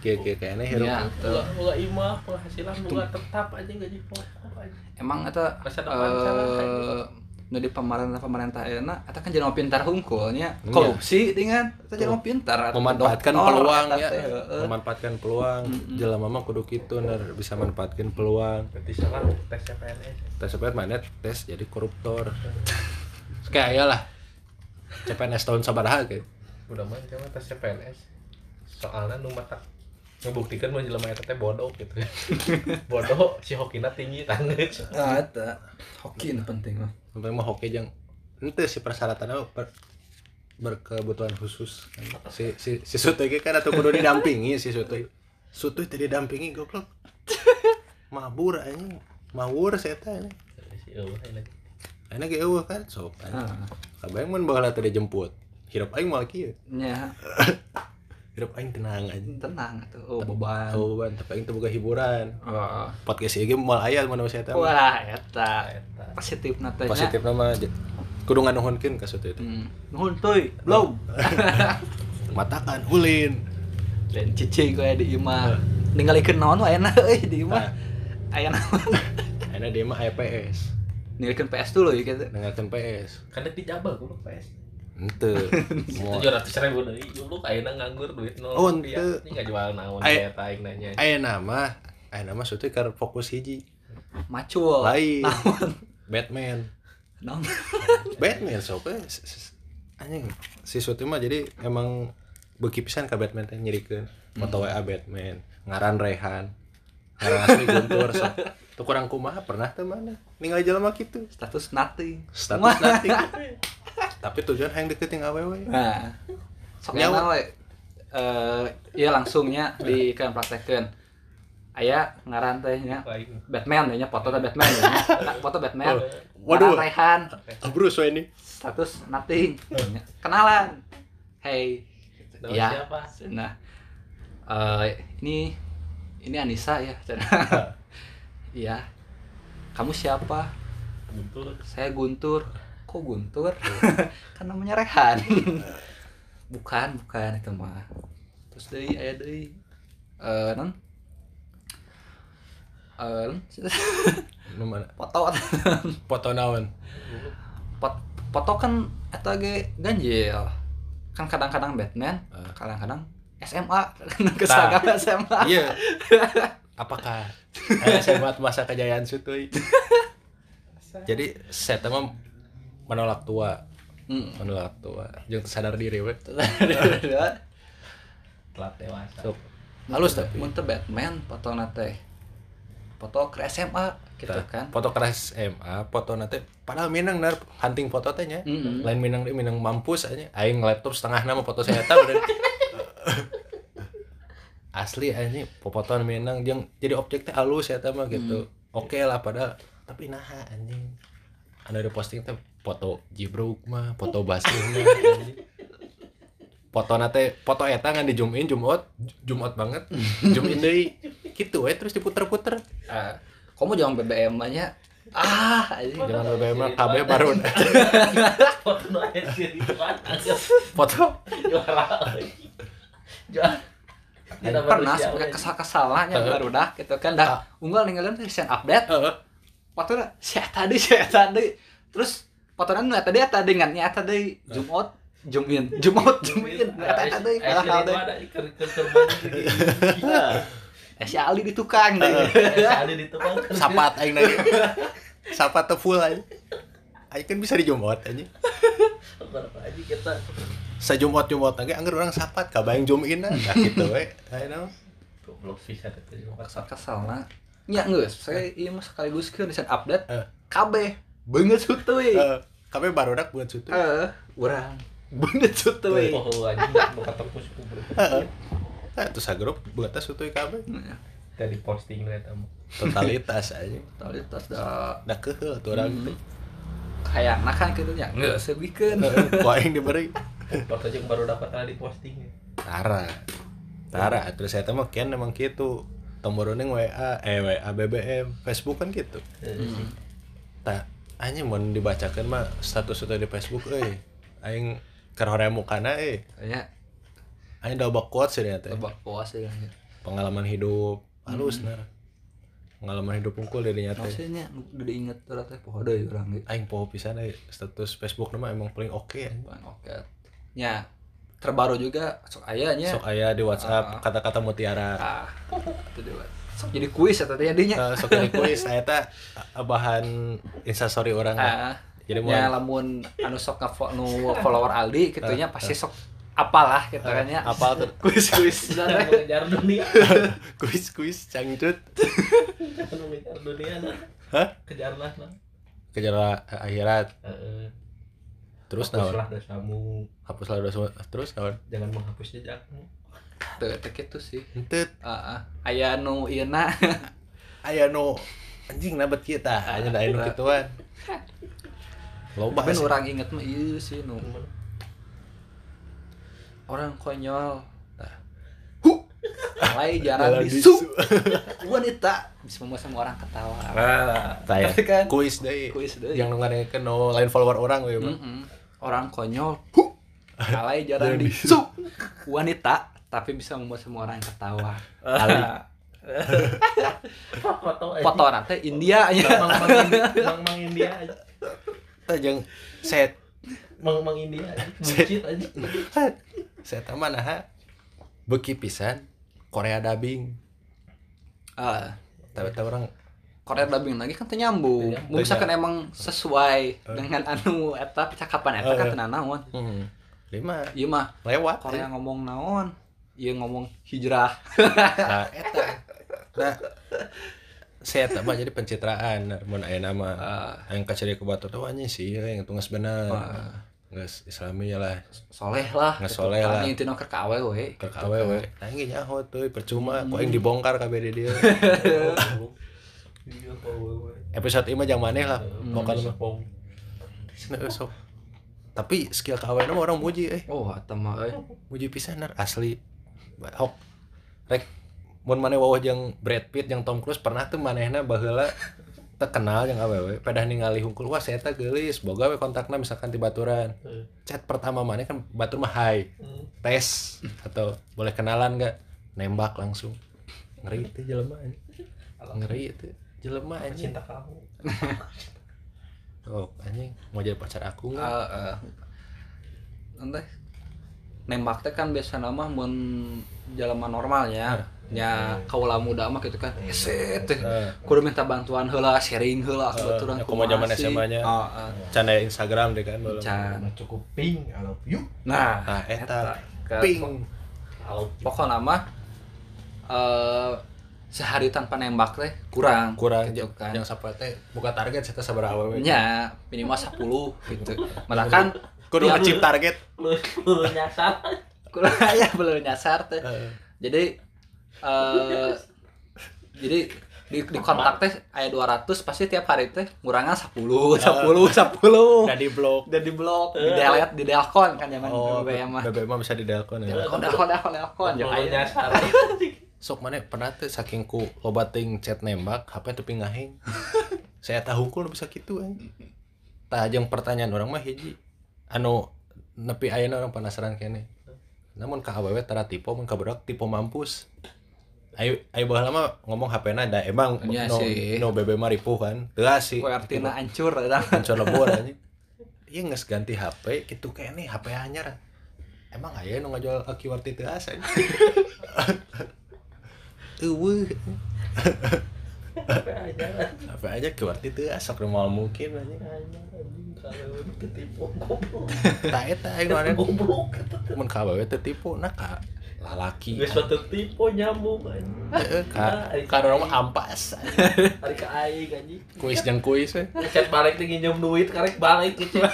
kieu kieu kayaknya hirup. Iya, Boga boga imah penghasilan boga tetap aja gaji pokok aja. emang eta Masa depan gitu. nu di pemerintah pemerintah enak eta kan jelema pintar hungkulnya Iya. korupsi dengan eta jelema pintar atuh memanfaatkan peluang ya. memanfaatkan peluang. Jelema mah kudu kitu ner. Bisa manfaatkan peluang. Berarti salah tes CPNS. tes sepet mana tes jadi koruptor. Kayak aya lah. CPNS tahun sabaraha kayak Udah mah cuma tes CPNS. Soalnya nu mata ngebuktikan mah jelema eta teh bodoh gitu. bodoh si hokina tinggi tanggeus. ah eta. Hoki nu penting mah. Sampai mah hoki jang ente si persyaratannya ber- berkebutuhan khusus. Si si si Sutoy ge kan atau kudu didampingi si Sutoy. Sutoy tadi didampingi goblok. Mabur anjing mawur saya tanya Si eueuh ini. enak ge eueuh kan sok ah. Kabeh mun baheula teh dijemput. Hirup aing moal kieu. Nya hirup aing tenang aja. Tenang atuh oh beban. Oh ban tapi aing teh boga hiburan. Oh. podcast ieu ge moal aya mana saya teh wah eta. Eta. positif natanya positif nama kudu nganuhunkeun ka Sutoy teh hmm. nuhun teuy belum matakan ulin. Dan cicing gue di imah ninggalikeun naon wae enak euy di imah Nah. aya naon? Akhirnya dia mah aya PS ninggalikeun PS dulu ya gitu dengarkan PS Kan di Jabal goblok PS. Ente. Mau tujuh ratus ribu. Deui lu ayeuna nganggur duit nol. Oh, rupiah. henteu. ini nggak jual naon Ay- taing nanya. aya nama aya nama suatu keur fokus hiji. Macul. Lain. Naon? Batman. Naon? Batman sok s- anjing. Si suatu mah jadi emang beuki pisan ka Batman teh nyirikeun. Foto WA Batman ngaran Rehan ngaran asli Guntur sok. Tuh kurang kumaha pernah teh mana? Ningali jelema kitu. Status nothing. Status nanti tapi tujuan yang deketin awewe nah nyawa we eh iya langsungnya di kan praktekeun. Aya ngaran teh nya. Lain Batman nya foto Batman nya. Foto Batman. Oh, waduh. Ngaran Raihan. Ah Bruce Wayne status nothing. Kenalan. Hey. Nama ya siapa? Nah eh ini ini Anissa ya. Iya. Kamu siapa? Guntur. Saya Guntur kok Guntur? Kan namanya Rehan. Bukan bukan itu mah. Terus dari aya dari eh non eh non? foto foto naon? Pot- foto kan eta ge ganjil. Kan kadang-kadang Batman Ah. kadang-kadang SMA keseragam SMA iya. Apakah eh, buat masa kejayaan sutuy jadi saya mah menolak tua. Hmm. menolak tua. Jangan sadar diri we. Telat dewasa. Halus tapi. mun teu Batman foto teh foto ke SMA gitu kan. foto keras SMA foto nanti padahal minang nar hunting foto teh nya. Mm-mm. lain minang dia minang mampus aja. Aing laptop setengah nama foto saya tahu dan asli aja fotoan minang. Jeung jadi objek teh halus ya mah gitu. Oke lah padahal. Tapi nah anjing. Anu ada posting teh foto jibruk mah foto basih mah foto nate foto eta ngan di zoom in zoom out zoom out banget. Zoom in deui. Gitu we terus diputer-puter. Ah, kamu jangan BBM nya. Ah anjing. jangan BBM mah KB baru. Foto nu aya sih di depan. Foto. Juara. Pernah sebagai we. kesal-kesalahnya Heeh. baru dah gitu kan. Dah Ah. unggal ninggalin recent update. Heeh. waktu si tadi si tadi terus fotonya nu tadi tadi ngannya tadi zoom out zoom in zoom out zoom in eta tadi Eh, kalah sini kalah itu deh ada terbang gitu. eh si Ali di tukang deh Eh, ada di tukang sapat aing lagi sapat teh full aja aing kan bisa dijumot aja Berapa aja kita? Sajumot jumot lagi anggar orang sapat. Kabayang zoom in nah gitu we. Ayo goblok sih ada tuh. kesal-kesal nah ya nggak saya iya mas sekaligus kan update. Eh. KB banget sutuy Eh, kami baru dak buat situ eh orang banget sutuy Oh, anjing. Heeh. Eh, terus grup buat tas itu kabeh Dari posting lihat kamu. totalitas aja totalitas dah. Dah keheul tuh orang teh kayak nah kan gitu ya. Nggak sebikeun Heeh, ku aing diberi. Foto aja baru dapat tadi posting. Tara. Tara terus saya mah kian emang gitu. Tombol WA eh WA BBM Facebook kan gitu. Hmm. tak anjing mau dibacakan mah status itu di Facebook euy. Aing keur mukana eh kayaknya aing bak quotes sih teh. Lebak puas ya pengalaman hidup halus nah pengalaman hidup unggul dari nyata maksudnya udah diinget terus teh poho deui urang ge aing poho pisan euy. Status Facebook nama emang paling oke anjing. Bang, oke. Nya terbaru juga sok ayahnya sok aya di Ah. WhatsApp kata-kata mutiara. Ah itu dia sok jadi kuis atau tadinya Eh, sok dari kuis saya teh eh, bahan instastory orang ah jadi mau ya lamun anu sok nge nu follower Aldi gitunya pasti sok apalah gitu kan ya apal tuh kuis kuis Mengejar dunia. kuis kuis cangcut Mengejar dunia nah. Hah? Kejarlah nah. kejar akhirat Heeh. terus Hapuslah dosamu. hapuslah dosa terus naon Jangan menghapus jejakmu. Gitu sih. Entet ah ah. aya nu ieu na. Aya nu anjing nabat kita hanya loba tapi sih. nu urang inget mah ieu sih nu. Orang konyol. Alay Jalan jalan di di su su. wanita. Bisa membuat semua orang ketawa. Taya, Tapi kan kuis deh kuis deui. yang ngadengkeun no lain follower orang we mah. Mm-mm. orang konyol. Alay jalan Jalan di di su wanita tapi bisa membuat semua orang ketawa. Ali Foto aja. foto nanti India nya Mang Mang India, Mang Mang India aja. teh jeung set. Mang Mang India aja. Buncit aja. set mana ha beki pisan Korea dubbing. Ah, tapi tahu orang Korea dubbing lagi kan teu nyambung. Teu Mun misalkan emang sesuai dengan anu eta percakapan eta kan teu naon hmm, lima. Ieu mah lewat. Korea ngomong naon ieu ngomong hijrah. Nah eta. Nah saya tak mah jadi pencitraan. Mun aya nama Ah. yang kaciri ke batu tuh anjing sih yang tunggas bener. Ah. geus islami lah. Soleh lah. Nggak soleh lah. Keur ka awewe we. Ke awewe tanggi nyaho tuh percuma. Kok yang dibongkar kabeh di dia. Iya, episode ini mah jang maneh lah Hmm. vokal mah. Tapi skill kawen mah orang muji eh oh eta mah euy. Muji pisanar asli hok rek mun maneh wawah jeung Brad Pitt jeung Tom Cruise pernah tuh manehna baheula terkenal yang awewe. Pedah ningali hungkul wah saya teh geulis boga we kontakna misalkan di baturan. Eh, chat pertama maneh kan batur mah hai hmm. tes atau boleh kenalan gak? Nembak langsung. Ngeri itu jelema ngeri itu jelema anjing. Cinta kamu. oh anjing. Mau jadi pacar aku nggak? Ah, ah. Entah. Nembak teh kan biasa nama mun jelema normalnya nya kaula muda mah gitu kan. Eset teh Eh, kudu minta bantuan heula sharing heula ke Eh, baturan ya, kumaha zaman. SMA nya. Ah, ah. canda Instagram deh kan Can. Karena cukup pink, I love you. nah nah eta. ping. You. pokoknya mah eh sehari tanpa nembak teh kurang kurang. gitu kan. yang sampai teh buka target saya sabar awewe nya minimal 10 gitu. Malah kan kudu Ya, ngecip target. Lu lu nyasar. kurang ya belum nyasar teh Eh, jadi eh jadi di, di kontak teh aya 200 pasti tiap hari teh ngurangan 10 10 10 udah di blok dan di blok di delete di delkon kan zaman oh BBM mah. BBM mah bisa di delkon ya. Delkon delkon delkon delkon Lu jeung aya nyasar. sok mana pernah tuh saking ku loba ting chat nembak HP tapi ngahing saya tahu kok bisa gitu eh tah jeung pertanyaan orang mah hiji anu nepi ayeuna orang penasaran kene. Namun ka awewe tara tipe mun ka budak tipe mampus. Ayo ayo baheula mah ngomong HP na da emang Iya no, sih. no bebe mah ripuh kan. Teu sih. Kue artina hancur hancur lebur anjing. Iya nges ganti HP gitu kayak nih HP anyar. Emang aya nu ngajual QWERTY teu asa eueuh Apa aja HP aja teu asa mau mungkin anjing ketipu goblok tak eta aing mane goblok mun ka nah ka nyambung ka ka mah ampas hari ke aing anjing kuis jeung kuis we chat balik lagi nginjem duit karek balik ke chat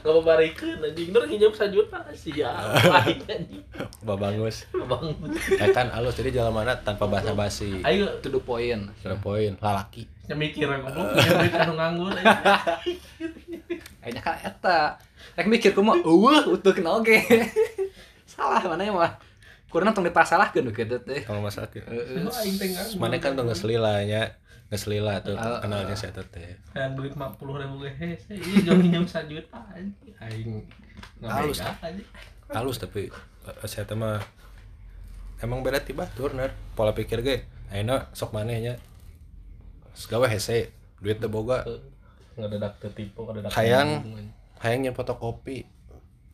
Jol, Gak mau balikin anjing Nur nginjem sejuta Siap Aing anjing babangus. Bang Ya kan alus jadi jalan mana tanpa basa-basi. Ayo To the point. Kira poin lalaki. Nyemikir goblok Nginjem duit anu nganggur. Kayaknya kan eta. Rek mikir kumaha eueuh utuh kenal oge. Salah mana ya mah. Kurang tong dipasalahkeun gitu teh. Kalau masalah ke. Heeh. Lu aing teh nganggur Mana kan tuh ngeselila nya. Ngeselila tuh Ah, kenalnya saya teh. Kan duit 50 ribu hese Iya jauh nginjem sejuta anjing Aing Halus. Anjing Halus tapi eh, saya mah emang beda tiba turner pola pikir ge ayeuna sok manehnya segawe hese duit teu boga Ngedadak Hayang. ngomong, anjing. hayang nyen fotokopi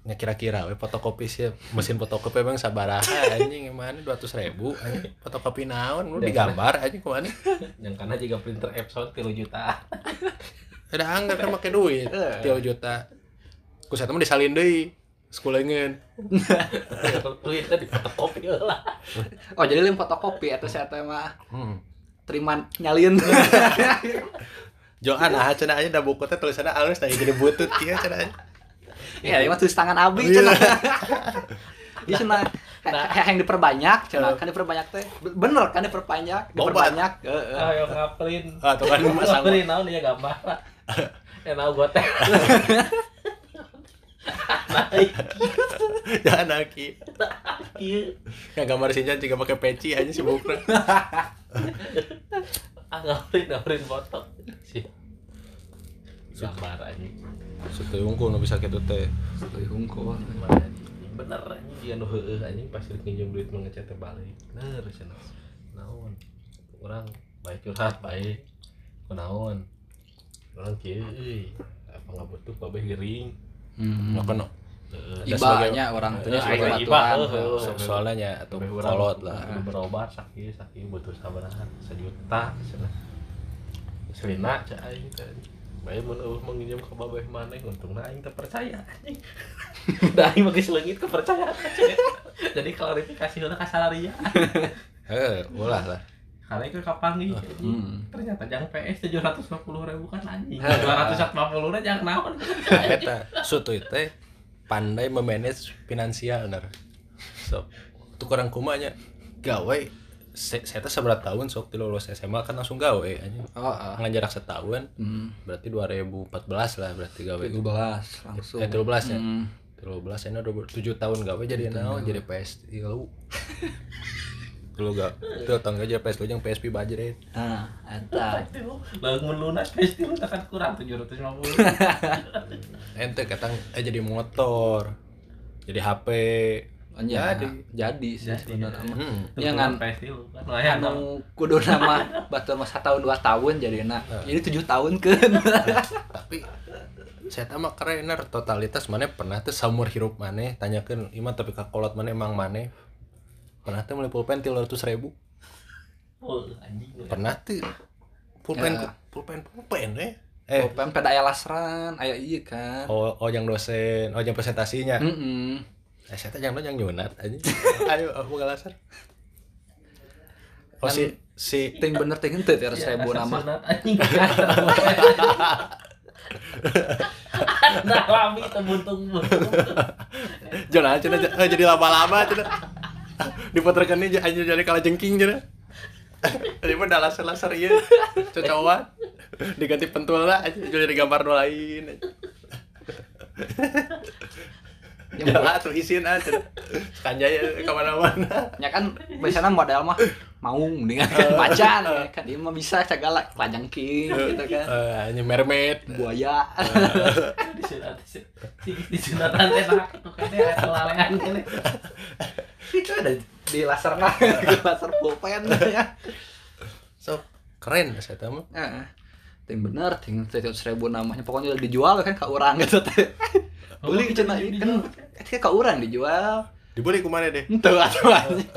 nya kira-kira we fotokopi sih mesin fotokopi emang sabaraha anjing emang dua ribu anjing fotokopi naon lu digambar anjing ke mana Yang kana juga printer Epson 3 juta ada anggar kan make duit Eh. tiga juta ku saya disalin deui sekulengeun Duitnya di fotokopi lah Oh, jadi lim fotokopi eta saya teh mah hmm. terima nyalin. Joan ah cenah aja da buku teh tulisanna alus tah jadi butut kieu cenah aja. Ya, mah tulis tangan abi Iya. cenah. Iya cenah. Nah. Yang diperbanyak cenah, kan diperbanyak teh. Bener kan diperbanyak, Bobat. diperbanyak. Heeh. Ayo ngapelin Ah tuh kan Ngapelin naon ya gambar Ya naon gua teh Naik jangan aki. kieu Yang gambar sinjan juga pakai peci aja si bukna. ah ngapelin ngapelin foto sih gambar anjing Sutu unggul nu bisa kitu teh. Gimana, anjing? bener anjing. Dia nu heueuh anjing. Pasti nginjem duit mah ngechat teh balik. Bener cenah naon? Urang baik curhat baik. Kunaon urang kieu euy apa ngabutuh babeh gering Hmm. Kan Heeh. Ibanya orang tuh Eh, sebagai iba, soalnya nya atau kolot lah. berobat sakit sakit butuh sabarahan sejuta cenah selina cai bae mun eueuh menginjam ka babeh maneh untungna aing teh percaya anjing. Da aing mah geus leungit kepercayaan jadi klarifikasi heula ka salaria. Heeh, ulah lah. karena itu kapan nih Hmm. ternyata jang PS tujuh ratus lima puluh ribu kan anjing. Dua ratus lima puluh ribu jang naon? Eta sutu teh pandai memanage finansial bener. So, tuh kurang kumanya gawe saya teh seberat tahun sok ti lulus SMA kan langsung gawe anjing. Oh, ah. Ngan jarak setahun Hmm. berarti 2014 lah berarti gawe. 17 langsung. Eh 13 ya. Hmm. 13 ini udah 7 tahun gawe jadi naon jadi PS lu. Dulu gak, itu tangga aja PS jeung PSP budget Nah, eta. lalu melunas PS itu tekan kurang tujuh ratus lima puluh ente katang eh jadi motor jadi HP ya, Jadi. jadi sih Jadi, sebenarnya. hmm. Ya, ngan. PS itu kan? Lumayan dong anu kudu nama batu masa tahun dua tahun jadi nak Heeh. ini tujuh tahun kan? Tapi saya mah kerener totalitas mana pernah tuh saumur hirup mana tanyakan iman tapi kakolot mana emang mana pernah tuh mulai pulpen tiga ratus ribu. Anjing pernah tuh. Pulpen Ya. pulpen pulpen eh. Eh. Pem peda aya lasran aya iya kan? Oh oh yang dosen oh yang presentasinya? Heeh. Eh saya yang yang nyunat aja ayo aku ngalasan oh Kan- si si ting bener ting henteu tiara Ya, seribu asal nama. anjing. Nah, lami tembuntung Jangan aja eh, jadi lama-lama aja diputerkan ini aja jadi kalah jengking aja Jadi mah dah laser-laser iya. Cocokan diganti pentul lah aja jadi gambar nu lain ya. lah tuh isin aja. Kanjaya ke mana-mana. Ya kan biasanya model mah mau mendingan kan macan ya kan dia mah bisa segala kelajang king gitu kan. Eh, hanya mermaid. Buaya. Disunat disunatan teh nak tuh kan ya kelalean kan itu ada di laser nah di laser pulpen. Ya so keren saya tahu mah. Heeh. ting bener ting seratus ribu namanya. Pokoknya udah dijual kan ke orang gitu. Teh beli cina kan kan ke orang dijual. Dibeli ke mana deh? Ente atuh anjing.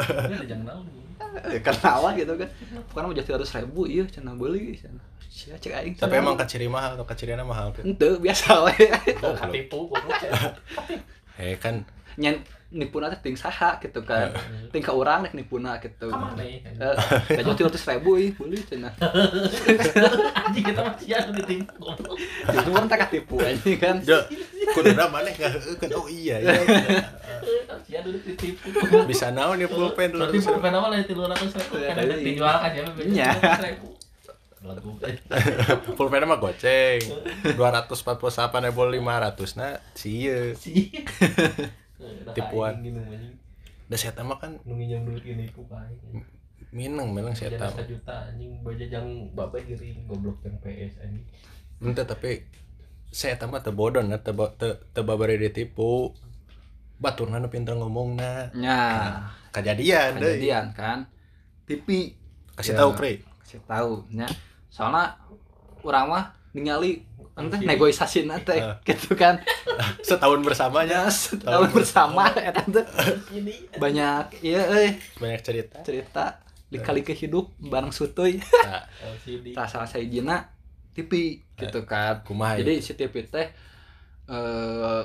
jangan tahu Ya, kenapa gitu kan. Pokoknya mau jadi ratus ribu iya cina beli cina. Sia cek aing. Tapi emang kaciri mahal atau kaciriana mahal tuh ente biasa we katipu goblok eh kan. Nyen nipuna teh ting saha gitu kan. Ting ka urang nek nipuna gitu. Sama nih. eh kayak jadi ratus ribu ih beli cina anjing kita masih ada di tim itu kan tak katipu anjing kan? Kudu mana kan oh iya iya masih ada di tipu bisa naon nih pulpen dulu pulpen apa lah itu lu lakukan seribu kan dijual kan ya pulpen. Mah goceng. dua ratus empat puluh delapan ribu lima ratus nah sih sih Tipuan. gitu udah saya tahu kan nungi yang dulu kini ku minang minang saya jadi tahu juta anjing. Baja jang bapak giring goblok yang PS anjing. Ente tapi saya tahu mah tebodoh nah teba te tebabari ditipu batur mana pinter ngomong nah nya kejadian kejadian kan. TV kasih Ya. tahu kre kasih tahu nya soalnya orang mah ningali ente negosiasi nate Ah. gitu kan. Setahun bersamanya. Ya setahun bersama eta teh ini. Banyak iya euy banyak cerita. Cerita dikali ke hidup bareng sutuy nah, LCD tak salah saya jina TV gitu kan. Kumaha ya? jadi si TV teh eh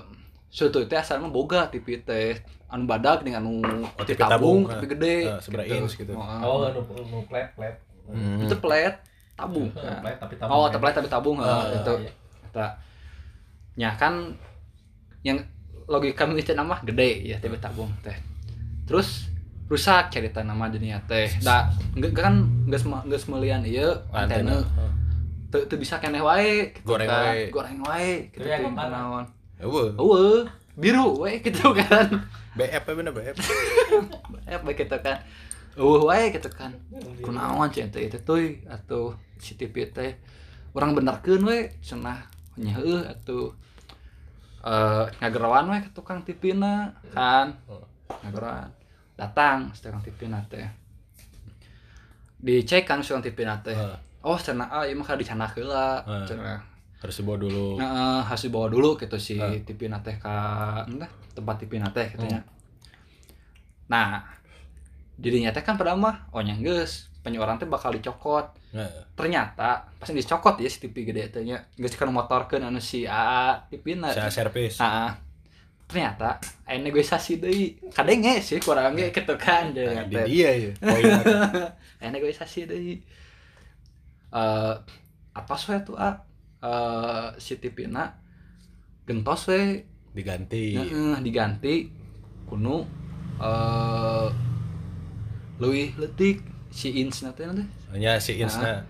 sutuy teh asalnya boga TV teh. Anu badak dengan anu Oh, TV tabung tabung, TV ah. gede Ah, seberapa inch gitu. Oh, oh nu nu plat plat. Hmm. itu plat tabung. Kan. plat tapi tabung oh plat tapi tabung Ah, heeh, itu iya. Eta. Ya kan yang logika mikir nama gede ya TV tabung teh. Terus rusak cerita nama dunia teh. Da enggak kan enggak semua enggak semelian ieu antena. Teu teu bisa keneh wae gitu Goreng kan. wae. Goreng wae gitu yang teh mana? naon. Eueuh, Eueuh, biru we gitu kan. BF apa bener BF? Eh baik gitu kan. Eueuh wae gitu kan. Kunaon teh itu tuh atau si TV teh orang benerkeun we cenah nya heueuh atuh. Eh ngagerawan we ke tukang TV na kan ngagerawan datang tukang TV na teh. Dicek kan tukang TV na teh oh cenah ah ieu mah kada dicanah heula cenah harus dibawa dulu. Heeh, harus dibawa dulu gitu si Heeh. TV na teh ka entah, tempat TV na teh katanya. Nah, dirinya teh kan pada mah oh nya geus penyu orang teh bakal dicokot. Nah, Ternyata pas dicokot ya si TV gede teh nya geus kan motorkeun anu si AA TV na. saya servis. Nah, ternyata aya negosiasi deui. Kadenge sih kurang ge gitu kan nah, di dia ya poinnya Aya negosiasi deui. Eh apa we tuh ah eh si TV na gentos we. Diganti. Heeh, diganti. Kuno eh leuwih leutik si ins na teh nanti? Hanya si Insna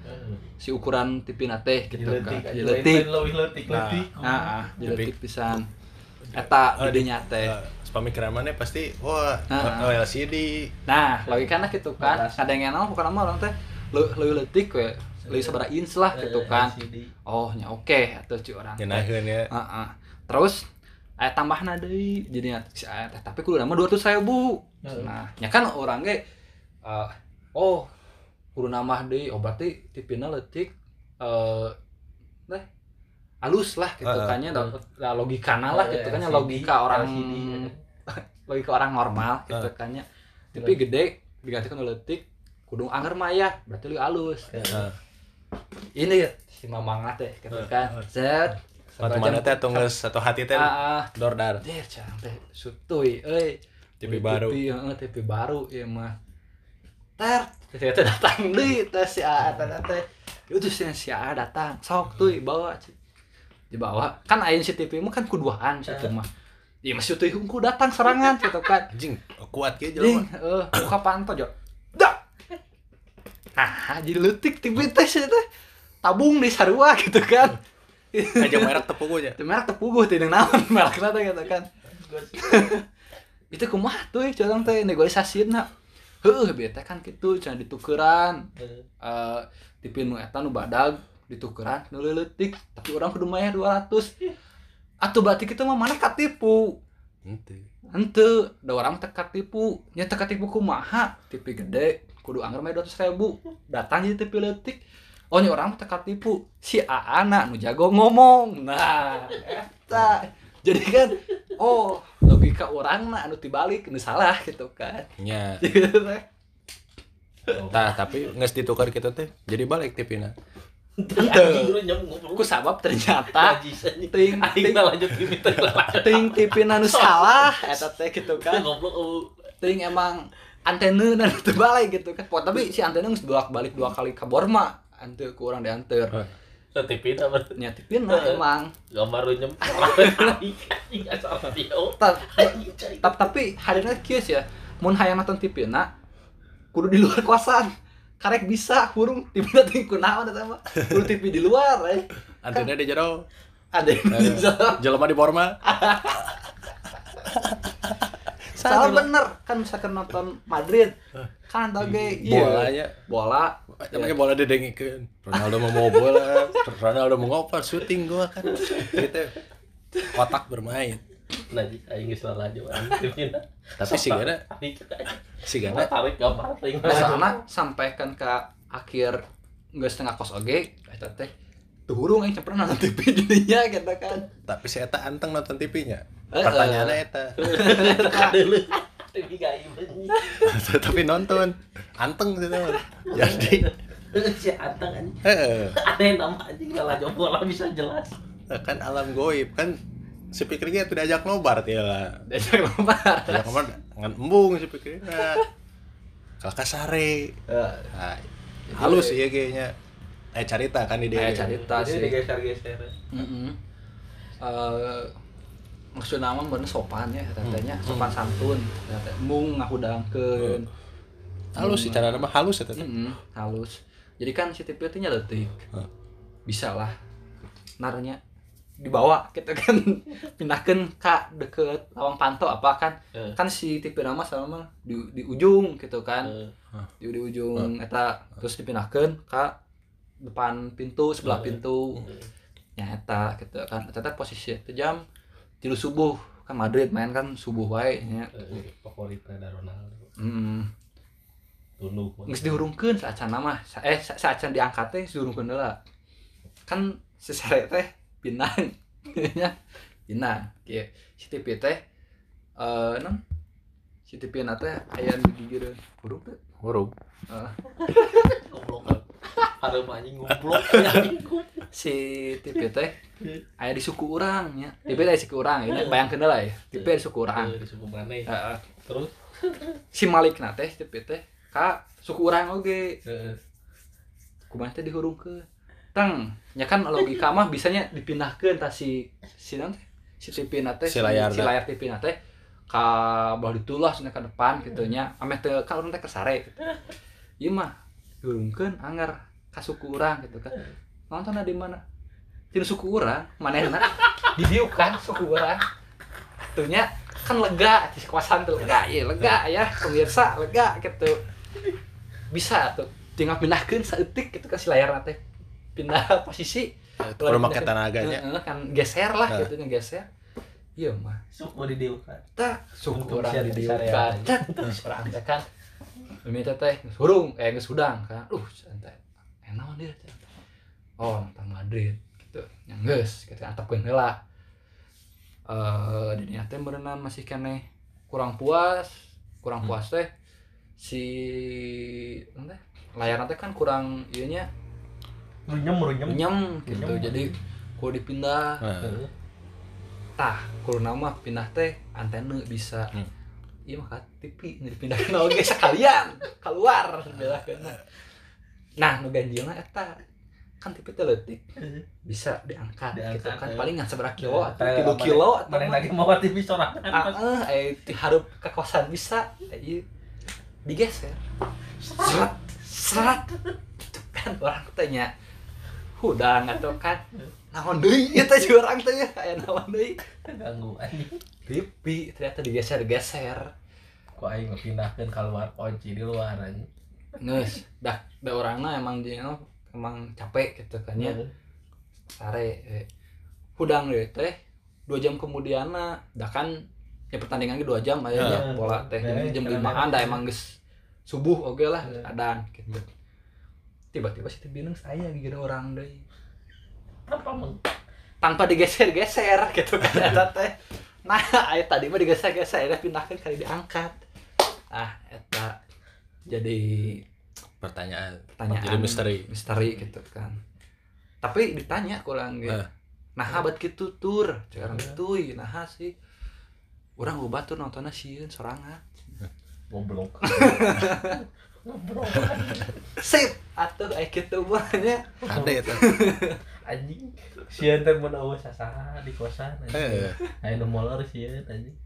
si ukuran TV na teh gitu kan. Lebih letik letik. ah ah pisan. Eta Oh, gedenya teh. Eh, pemikiran mana pasti wah Ah. oh, LCD nah logikana gitu kan. Kadang yang bukan nama orang teh. Leu- leuwih leutik we. Leuwih sabaraha ins lah gitu kan. LCD. oh nya oke atuh ci orang teh. ngenaheun ya. Heeh. Terus aya tambahna deui. Jadinya si aya teh tapi kudu nama 200.000. Heeh. Nah, nya kan orang ge eh, oh kudu nambah deui. Oh berarti tipina leutik eh teh halus lah gitu Heeh. kan nya da- da logikana lah gitu kan nya LCD, logika orang LCD. logika orang normal gitu kan nya tapi gede digantikan leutik kudu anger maya berarti lebih halus Nah, ini si mamang teh gitu kan. Set Waktu mana teh atau nges satu hati teh ah, ah. dordar teh sutuy euy. TV Beli baru. TV baru ieu mah. Ter, ternyata datang deui teh si Aa teh teh. Itu si si Aa datang, sok tuy bawa. cik. Dibawa. Kan aya si TV mah kan kuduaan situ mah. Iya masih tuh hungku datang serangan gitu kan. anjing kuat Ding, jelema eh buka panto jo. Dak. Ah, jadi letik TV teh sih teh. Tabung di sarua gitu kan. aja merek tepung aja Itu merek tepuguh teh naon merek teh gitu kan. itu kumaha tuh curang teh negosiasi na heuh bete kan gitu ditukeran. TV nu eta nu badag ditukeran nu leutik tapi orang kudu mayar 200 atuh berarti kita mah mana katipu? Ente. henteu. Da orang teu katipu. Nya teu katipu kumaha? TV gede kudu anggar mah 200 ribu. Datang jadi TV leutik oh nya orang teu katipu. Si aana nu jago ngomong. Nah eta. Jadi kan oh logika orang mah anu tibalik nu salah gitu kan. Nya tah tapi nges ditukar kita teh jadi balik tipina. Ku sabab ternyata ting ting lanjut ini ting TV anu salah eta teh gitu kan. Goblok oh. ting emang antena dan terbalik gitu kan. Tapi si antena geus bolak balik dua kali ke Borma ante ku urang dianter Setipin apa? nyatipin lah emang. Gambar lu nyem. Anjing asal video. Ta- Anjing, cai. ta- tapi hadirnya kieu ya. Mun hayang nonton TV na kudu di luar kosan. Karek bisa hurung. TV teh kunaon eta mah. Kudu TV di luar eh. Antena di jero. Ada yang bisa jelema di Borma salah bener. Kan misalkan nonton Madrid kan tau ge. Iya. bolanya. Bola. Namanya bola didengikeun Ronaldo mau mau bola. Ronaldo mau ngoper syuting gua kan. Gitu otak bermain. Najis aing geus lalajo anjing. tapi sih gana Tarik si Gak gana tarik gambar. Nah, soalnya sampaikan ke akhir nggak setengah kos oge eta teh tuh hurung yang pernah nonton TV jadinya gitu kan tapi si eta anteng nonton TV-nya pertanyaannya eta. Tapi gaib tapi nonton. Anteng gitu jadi. Si Atang anjing. heeh. Aneh nama anjing lalajo bola bisa jelas. kan alam goib. Kan si pikirnya tuh diajak nobar ya lah. Diajak lompat diajak nobar. Ngan embung si pikirnya. Kakak sare nah, halus ya kayaknya. Eh carita kan Aya carita Jadi sih. digeser-geser. Heeh. Eh, maksudnya mah bener sopan ya katanya sopan santun mung ngahudangkeun. Halus sih cara nama halus ya Heeh, halus. Jadi kan si TV itu nyeletik. Bisa lah. Narnya dibawa kita kan. Pindahkan ke deket lawang pantau apa kan. Eh. kan si TV nama sama di, di ujung gitu kan. Eh, di, di ujung eta. Terus dipindahkan ke depan pintu sebelah pintu. Ya eta gitu kan. Eta posisi itu jam tilu subuh kan Madrid main kan subuh wae nya eh, Favoritnya ada Ronaldo. mm Tunduk. Nges dihurungkeun saat nama eh saat diangkat teh dihurungkeun heula. Kan si sare teh pinang. nya pinang. Kieu si TV teh eh non si TV na teh aya di hurung teh. huruf Hareum anjing goblok. si TV teh aya di suku urang nya. TV teh di suku urang ini bayangkeun heula ya. TV di suku urang. Eh, Di suku mana? Heeh. Terus si Malik na teh TV teh ka suku urang oge. eh, kumaha teh dihurungkeun tang nya kan logika mah bisanya dipindahkeun tah si si naon teh si TV na teh Si layar si na. layar TV na teh ka belah ditulah ka depan kitu nya ame teu ka urang teh kesare gitu. ieu mah dihurungkeun anggar ka suku urang gitu kan. Nonton di mana? Di suku urang manehna di dieu kan suku urang. Tuh nya kan lega di kawasan tuh. Lega ya lega ya. Pemirsa lega gitu. Bisa tuh. Tinggal pindahkeun saeutik gitu kan si layar teh pindah posisi. Perlu make tenaganya Heeh, kan geser lah Nah. gitu nya geser. Iya mah. Suku di diukan. tak suku orang sia di di diukan sarean. tak orang teh kan minta teh geus hurung eh geus hudang kan uh santai enak dia teh. oh nonton Madrid gitu yang geus gitu antepkeun heula eh di dinya teh berenang masih kene kurang puas kurang Hmm. puas teh si naon teh layar teh kan kurang ieu nya Runyem runyem. nyem gitu Nyem. jadi kudu dipindah Nah, Eh, tah kudu nama pindah teh antena bisa Hmm. Iya mah ka TV nu dipindahkeun oge sekalian. Keluar dipindahkeun nah nu ganjilna eta. Kan TV teh leutik. Bisa diangkat, Diangkat, gitu kan. Eh. paling ngan seberapa kilo Eh, atau kilo atau Mana lagi mau TV sorangan. ah eh eh diharup ke kosan bisa eh, ieu digeser. Serat serat kan orang tanya hudang atau kan naon deui? Ieu teh urang teh ya. Aya naon deui? Ganggu anjing. pipi ternyata digeser-geser. Kok aing pindahkeun keluar kunci di luar anjing? Nges dah da orangna emang dia no, emang capek gitu kan ya. Sare eh. hudang deh teh dua jam kemudian dah kan ya pertandingan ge dua jam aja Ya. bola teh Ya, jam limaan dah emang geus subuh oke lah adan gitu. Tiba-tiba si bingung saya gitu orang deh apa meng tanpa digeser-geser gitu kan eta teh nah aya tadi mah digeser-geser ya pindahkan kali diangkat. Ah eta jadi pertanyaan pertanyaan jadi misteri. misteri gitu kan. Tapi ditanya kurang gitu. Eh. nah habat gitu tur? Sekarang gitu nah sih. Orang obat tuh nontonnya sieun sorangan. Goblok. Goblok. Sip! Atuh aya kitu banyak ada ya tuh anjing. Sieun teh mun eueuh sasaha di kosan anjing. Eh. aya nu molor sieun anjing.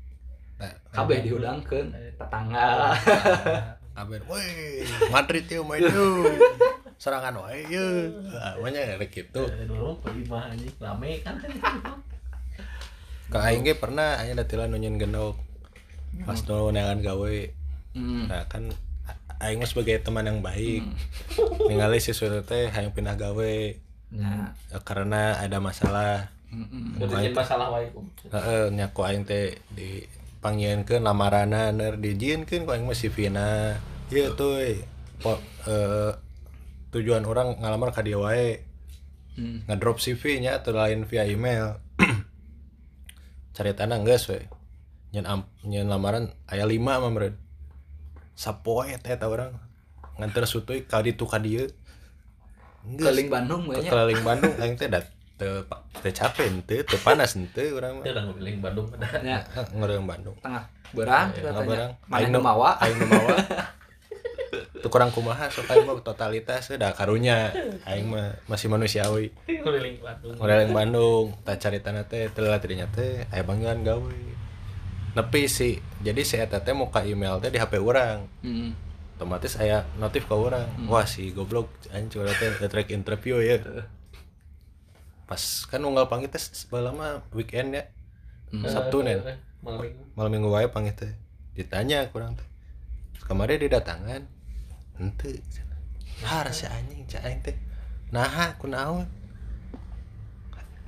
Nah, kabeh diudangkeun tetangga. Kabar woi Madrid yuk main yuk serangan wae yuk ah, banyak ada gitu Eh, dulu kelima anjing. Rame kan Kak Aing pernah aing datilan nunyin gendok pas dulu neangan gawe. Hmm. nah kan Aing mah sebagai teman yang baik. Ningali si Surya teh hayang pindah gawe ya Ya, karena ada masalah bikin masalah wae heeh nya ku aing teh di panggieunkeun lamarana ner dijieunkeun ku aing mah si Vina. Ieu tuh po, eh, tujuan orang ngalamar ka dia wae. Hmm. ngedrop CV nya atau lain via email. Caritana geus we. Nyen am, nyen lamaran aya 5 mah meureun. Sapoe teh eta urang. Nganter sutuy ka ditu ka dieu. Keliling Bandung banyak. Keliling Bandung aing teh da teu teu capek henteu teu panas henteu urang mah. Itu udah ngeliling Bandung pada ya. Ngeureung Bandung. Tengah berang kita Tengah tanya berang. mana Aing nu mawa aing nu mawa teu kurang kumaha sok aing mah totalitas da karunya. Aing mah masih manusiawi. Ngeliling Bandung. Yang Bandung, tak cari tanah teh, telah tadinya teh, aya panggilan gawe. Nepi sih, jadi si eta teh muka email teh di HP orang, Hmm. Otomatis aya notif ke orang. Wah si goblok, anjing curhat teh track interview ya. Pas kan unggal panggil teh sebelah mah weekend ya, Sabtu nen, malam minggu. Malam minggu wae panggil teh. Ditanya kurang teh, kemarin didatangan, ente, har si anjing, cak aing teh, nah aku naon,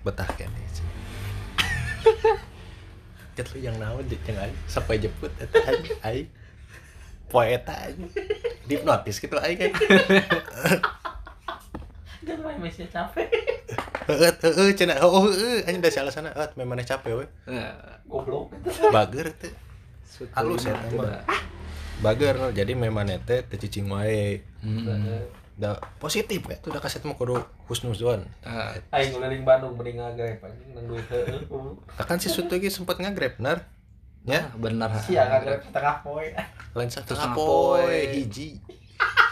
betah kene Jet lu yang naon jet yang aing? Sampai jemput eta aing aing poeta aing dihipnotis gitu aing kan? Main mesnya capek. Heeh heeh cenah oh heeh aing da salah sana eh memang capek we Ya, goblok. Bager teh. Sutu Halus ya, mah bager jadi memang teh cicing wae. Hmm. da positif ya tuh da kaset mah kudu husnuzon. Aing ngeliling Bandung mending ngagrep anjing nang duit Kan si Sutu ge sempet ngagrab nar. Ya, benar sia ngagrep tengah poe lain satu Tengah poe hiji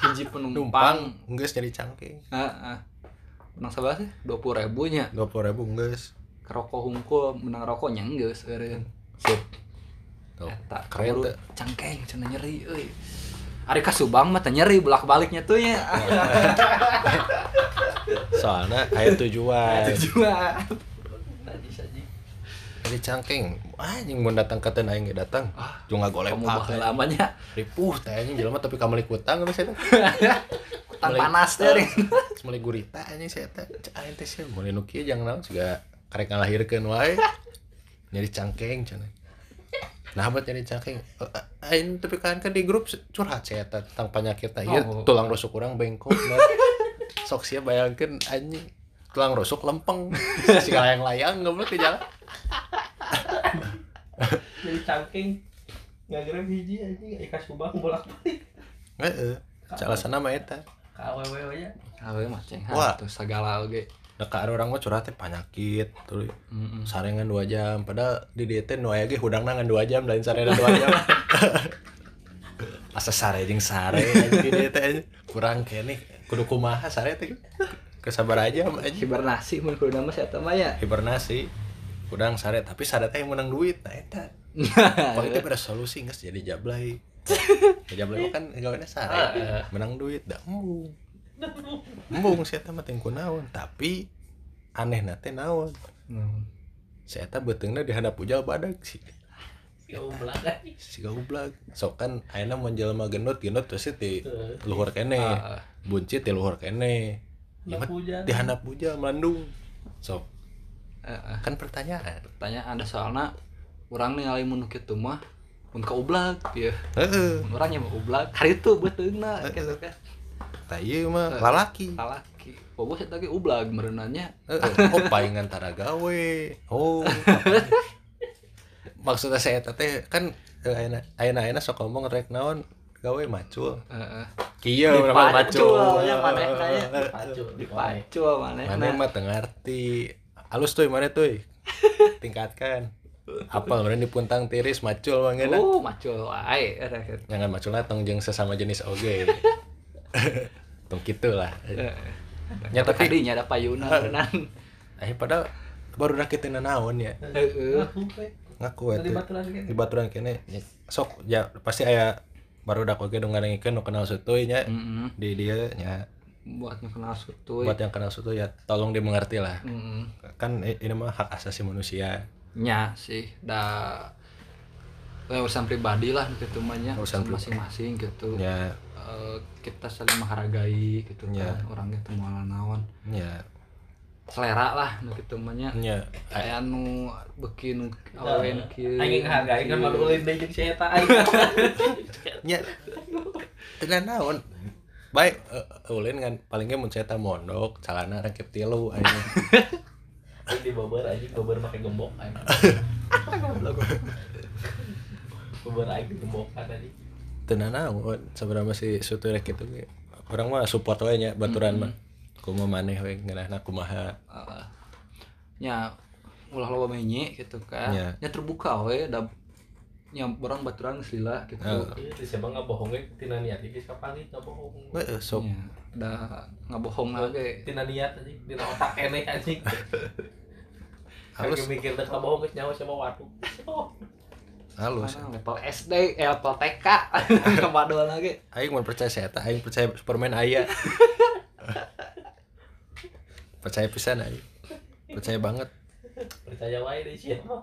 hiji penumpang numpang geus jadi cangking. ah, ah. menang sebelah sih dua puluh ribunya 20.000 geus. rokok hungkul menang rokoknya enggak seureun sip Tuh. Eta, Keren teh. cangkeng cenah nyeri euy Ari ka Subang mah teh nyeri bolak-baliknya tuh ya. Soalnya aya tujuan. Tujuan. Jadi cangking. Anjing mun datang ka teu aing ge datang. Ah, ngagolek Kamu pak. lamanya Ripuh teh anjing jelema tapi kamali kutang geus eta. kutang panas teh. Ring. Mulai gurita anjing eta. Cek aing teh sih mulai nu kieu jangan naon juga karek ngalahirkeun wae. Nyari cangking cenah. Nah, buat nyari cangking. Eh, Aing tapi kan kan di grup curhat saya tentang penyakitnya. Iya, Oh. tulang rusuk kurang bengkok. Nah. Sok sia bayangkeun anjing tulang rusuk lempeng. Si layang-layang goblok di jalan. Jadi cangking ngagrep hiji anjing aya ka Subang bolak-balik Heeh. Salah sana mah eta. ka awewe nya Awe mah ceng Wah. tuh segala oge. Da ka ada orang mah curhat teh penyakit tuh. Heeh. Sarengan 2 jam padahal di teh nu aya ge hudangna ngan 2 jam lain sarengan 2 jam. Asa sare jeung sare di teh anjing. kurang kene kudu kumaha sare teh. Kesabar aja anjing. Hibernasi mun kudu nama saya mah ya. hibernasi udang sare tapi sare teh yang menang duit nah eta. Paling teh pada solusi nggak jadi jablay. Ya jablay kan gawena sare. Menang duit dah embung. Embung. Si eta mah teh kunaon tapi aneh teh naon. Si eta beteungna di handap ujal badag sih si goblok sok kan ayeuna mun jelema gendut gendut terus di luhur kene. Ah, buncit di luhur kene. Ya, Handap hujan. di handap hujan melandung. Sok eh. kan pertanyaan. Tanya ada soalnya orang ningali mun kitu mah mun ka ublak ya. Heeh. Orangnya mau ublak hari itu beteungna gitu kan. Tah ieu mah lalaki. Lalaki. Bobos eta ge ublak merenanya Heeh, oh palingan tara gawe. Oh maksudnya saya teh kan eh, ayeuna ayeuna sok ngomong rek naon gawe macul. Heeh. Kieu Dipacul, nama macul. ya, manehna ya. pacu di dipacu manehna. Mana mah teu ngarti halus tuh mana tuh? Tingkatkan. Apal mana dipuntang tiris macul mah geuna oh macul wae gitu jangan macul tong jeung sesama jenis oge tong kitu lah. Heeh. nya tapi tapi kadinya ada payuna berenang eh padahal baru dah kita naon ya. Heeh. Ngaku eta baturan kan di baturan kene. Sok ya pasti aya baru dak oge dong ngarengikeun nu kenal sutuy nya. Heeh. di dia nya buat yang kenal sutuy buat yang kenal sutuy ya tolong dimengerti lah Heeh. kan ini mah hak asasi manusia. Nya sih da ya, urusan pribadi lah gitu mah nya Urusan masing-masing gitu. Nya Eh, kita saling menghargai gitu Ya. kan orangnya temu naon nya selera lah nu gitu mah nya. Nya aya anu beuki nu awen kieu. Aing ngehargai kan malu ulin deui jeung si eta aing. Nya tenan naon baik. Eh, ulin kan palingnya mun saya mondok calana rakit tilu Aing. Di bobor anjing bobor make gembok aing. Bobor aing digembokan anjing tenan naon sebenarnya si sutu rek kitu ge? Orang mah support we nya baturan mah. Kumaha maneh we ngeunahna kumaha. Nya ulah loba menye gitu kan Ya. terbuka we da nya orang baturan geus lila gitu. Iya, di siapa nggak bohong we tina niat iki kapan nggak bohong Heeh, sok. Nya, da ngabohong lagi tina niat anjing tina otak anjing halus. Halus mikir dek bohong geus nyawa sama waktu. halus. Level SD eh level TK kebadoan lagi. Aing mun percaya saya teh aing percaya Superman aya. Percaya pisan aing. Percaya banget. Percaya wae deh siapa.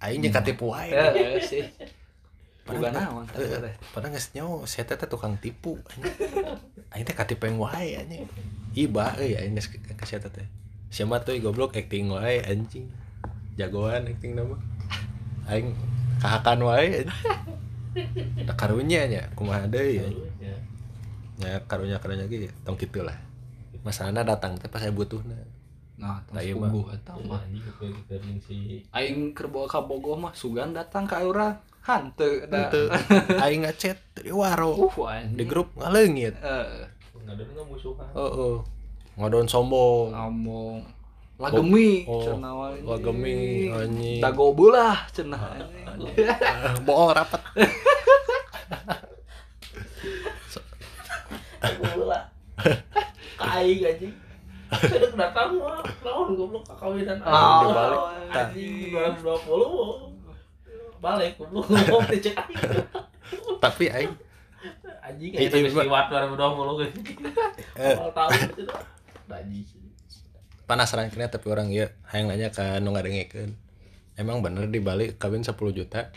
Aing jeung katipu wae ya sih. Bukan. naon Eh, padahal geus nyaho saya teh tukang tipu aing teh katipeng wae anjing. Iba euy aing geus ka saya teh? Siapa tuh goblok acting wae anjing. Jagoan acting nama. Aing kahakan wae da karunya nya kumaha deui ya Ya. nya karunya karunya ge tong kitu lah. Masalahna datang teh pas saya butuhna nah Nah, iya, Bang. puguh eta Tama mah sugan datang hanteu da Henteu. aing ngechat di waro uh di grup ngaleungit eh ngadon nggak musuhan. heeh ngodon sombong ngomong lagemi Oh, cenah wae. lagemi, anjing. dago beulah cenah anjing. bohong rapat Bola. Kaing anjing. Datang mah naon goblok kakawinan Ah, dibalik. anjing 2020 balik goblok ngomong teh cek aing. tapi aing anjing geus Pak. liwat 2020 geus. Eh. Awal tahun itu. Anjing. penasaran kena tapi orang ya hayang nanya ka nu ngadengikeun emang bener di Bali kawin 10 juta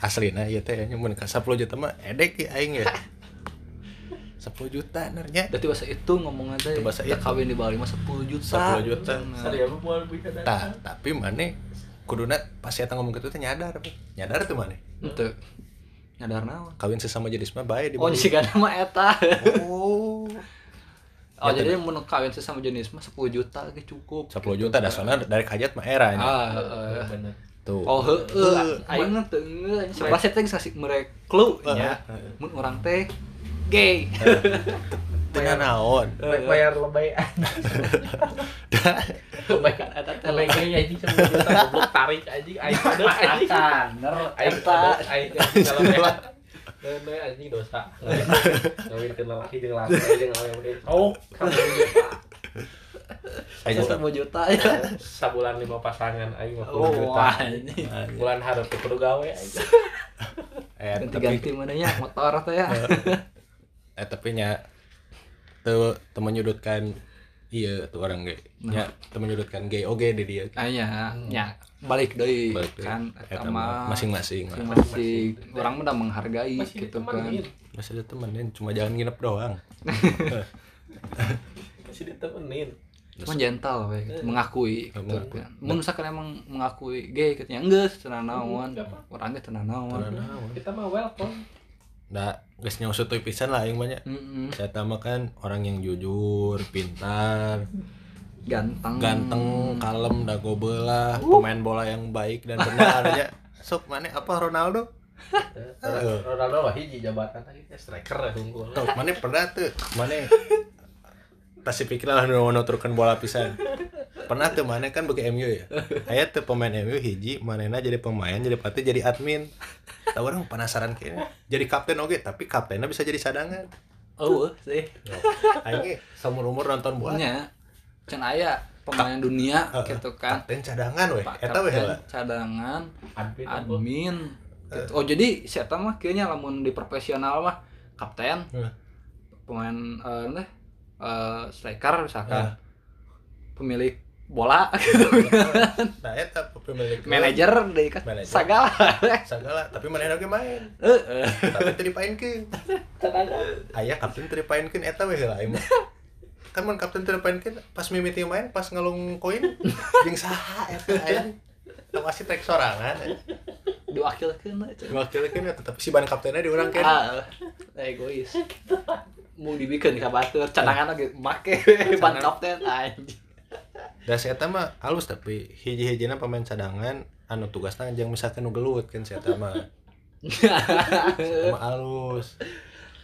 aslina ieu teh nya mun ka 10 juta mah edek ya aing ya 10 juta nernya Berarti bahasa itu ngomongnya teh Bahasa kita itu. kawin di Bali mah 10 juta. 10 juta. Nah, mau tapi mana kuduna pas eta ngomong gitu teh nyadar nyadar tuh mana Henteu. Nyadar naon? kawin sesama jenis mah bae di Oh, jika nama eta. oh Oh, Ya, jadi mun kawin sesama jenis mah 10 juta ge cukup. 10 juta dah soalnya dari hajat mah era nya. Ah, heeh. Bener. tuh Oh, heueuh. Aing mah teu ngeuh. Sebelah teh ngasih merek clue nya. Mun urang teh gay. tengah naon bayar lebay Kebaikan eta teh lebay anjing sama goblok tarik anjing aing padahal anjing Kaner aing eta. aing kalau lewat Nenek anjing dosa Ngawin ke lelaki jeung laki aja ngawin Oh, Aing tetep 10 juta ya. sabulan lima pasangan aing 50 Oh, juta anjing. Bulan harap teh kudu gawe eh tapi Ganti-ganti mananya motor teh ya. Eh tapi nya tuh teu menyudutkan iya tuh orang gay nya teu menyudutkan gay oge di dia. Ah ya ya balik deui Balik deui. kan mah mah masing-masing lah. masing orang mah udah menghargai masih gitu kan. masih ada temenin cuma jangan nginep doang. Masih ditemenin cuma gentle we mengakui gitu Mengakui. kan. Mun misalkan emang mengakui gay katanya enggak tenan naon. Orangnya tenan naon. Kita mah welcome Nah, geus nyusut teuy pisan lah aing banyak. Mm-mm. Saya mah kan orang yang jujur, pintar, ganteng ganteng, kalem, dago belah, pemain bola yang baik dan benar aja. Sok mana apa Ronaldo? Eh, Ronaldo mah hiji jabatan lagi striker ya unggul Tuh, mana pernah tuh, mana pasti pikir lah nu nuturkeun bola pisan. Pernah tuh mana kan bagi MU ya. Aya tuh pemain MU hiji, manehna jadi pemain, jadi pelatih, jadi admin. Tahu orang penasaran kayaknya. Jadi kapten oke, tapi kaptennya bisa jadi cadangan. oh sih Aing seumur umur nonton bola. nya can aya pemain dunia gitu kan Kapten cadangan weh. Eta weh cadangan admin admin gitu. oh jadi si eta mah kayaknya lamun di profesional mah kapten Hmm. pemain eh teh, eh, striker misalkan Ah. pemilik bola gitu Nah, eta pemilik manajer deh kan segala sagala, tapi mana oge main. Heeh. Tapi teu dipaenkeun. Aya kapten teu dipaenkeun eta weh lah aing mah. Kan mun kapten teu dipaenkeun pas mimiti main pas ngalung koin jeung saha eta aing. Teu masih tek sorangan. diwakilkeun we, cenah. Wakilkeun eta tapi si ban kaptennya diurang kan. ah egois mau dibikin ka batur cadangan lagi make ban kapten anjing Da si eta mah halus tapi hiji-hijina pemain cadangan anu tugasna jeung misalkan nu gelut kan si eta mah. Eta mah halus.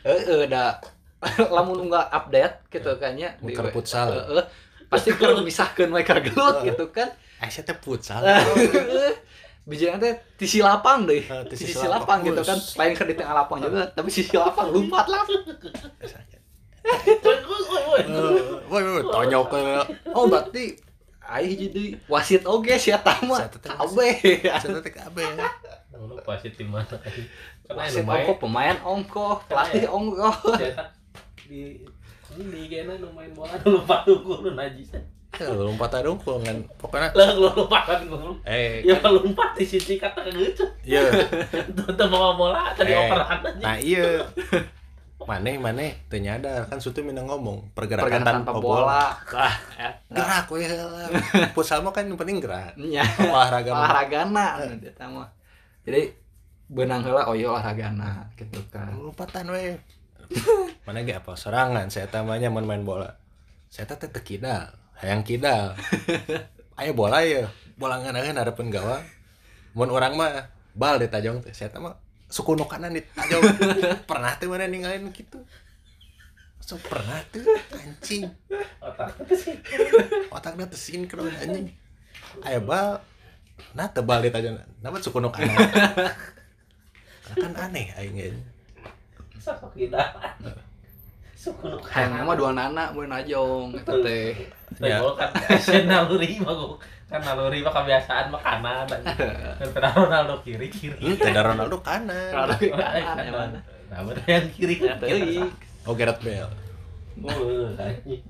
Heeh, da lamun nggak update gitu kan ya di- Keur futsal. Heeh. Pasti keur misahkeun we keur gelut gitu kan. Eh si eta futsal. Bijanya teh di si lapang deh. Sisi lapang lapang, gitu kan. Lain ke di tengah lapang juga, tapi sisi lapang lompat lah. Woi, woi, tonyok ke Oh, berarti ai jadi wasit oge si eta mah. Si eta teh ya. Lu pasti tim mana Wasit ongko, pemain ongko, pelatih ongko. di ini di gena nu main bola nu lupa tuh lu najis Ya, lompat aja dong, kan pokoknya. lah lu kan gua Eh, ya kalau lompat di sisi kata gitu iya. tuh bawa bola tadi Eh, operan aja Nah iya. Mane, mane, teu nyadar kan sutu mina ngomong pergerakan, Pergerakan tanpa, tanpa bola. bola. Eta. Gerak we heula. Futsal mah kan yang penting gerak. Nya. Olahraga olahragana eta mah. Jadi benang heula oh iya olahragana gitu kan. lompatan we. Mana ge apa serangan saya tamanya mun main bola. Saya teh teu kidal, hayang kidal. Aya bola ya, bola nganaheun harapan gawang. Mun orang mah bal ditajong teh, saya mah suku kanan ditajong. pernah teh mana ninggalin gitu. So pernah tuh anjing. otak Otakna teu sinkron anjing. Aya bal nah tebal ditajong. Nama suku kanan. kan aneh aing ge. sosok kita suku lu Hayang mah dua nana mun najong eta teh. Ya. Kan Asian naluri mah kan naluri mah kebiasaan mah kanan dan Ronaldo kiri kiri Hmm, Ronaldo kanan. Ay, kanan emang. nah yang kiri kan Teuing. Oh Gareth Bale. Oh, anjing.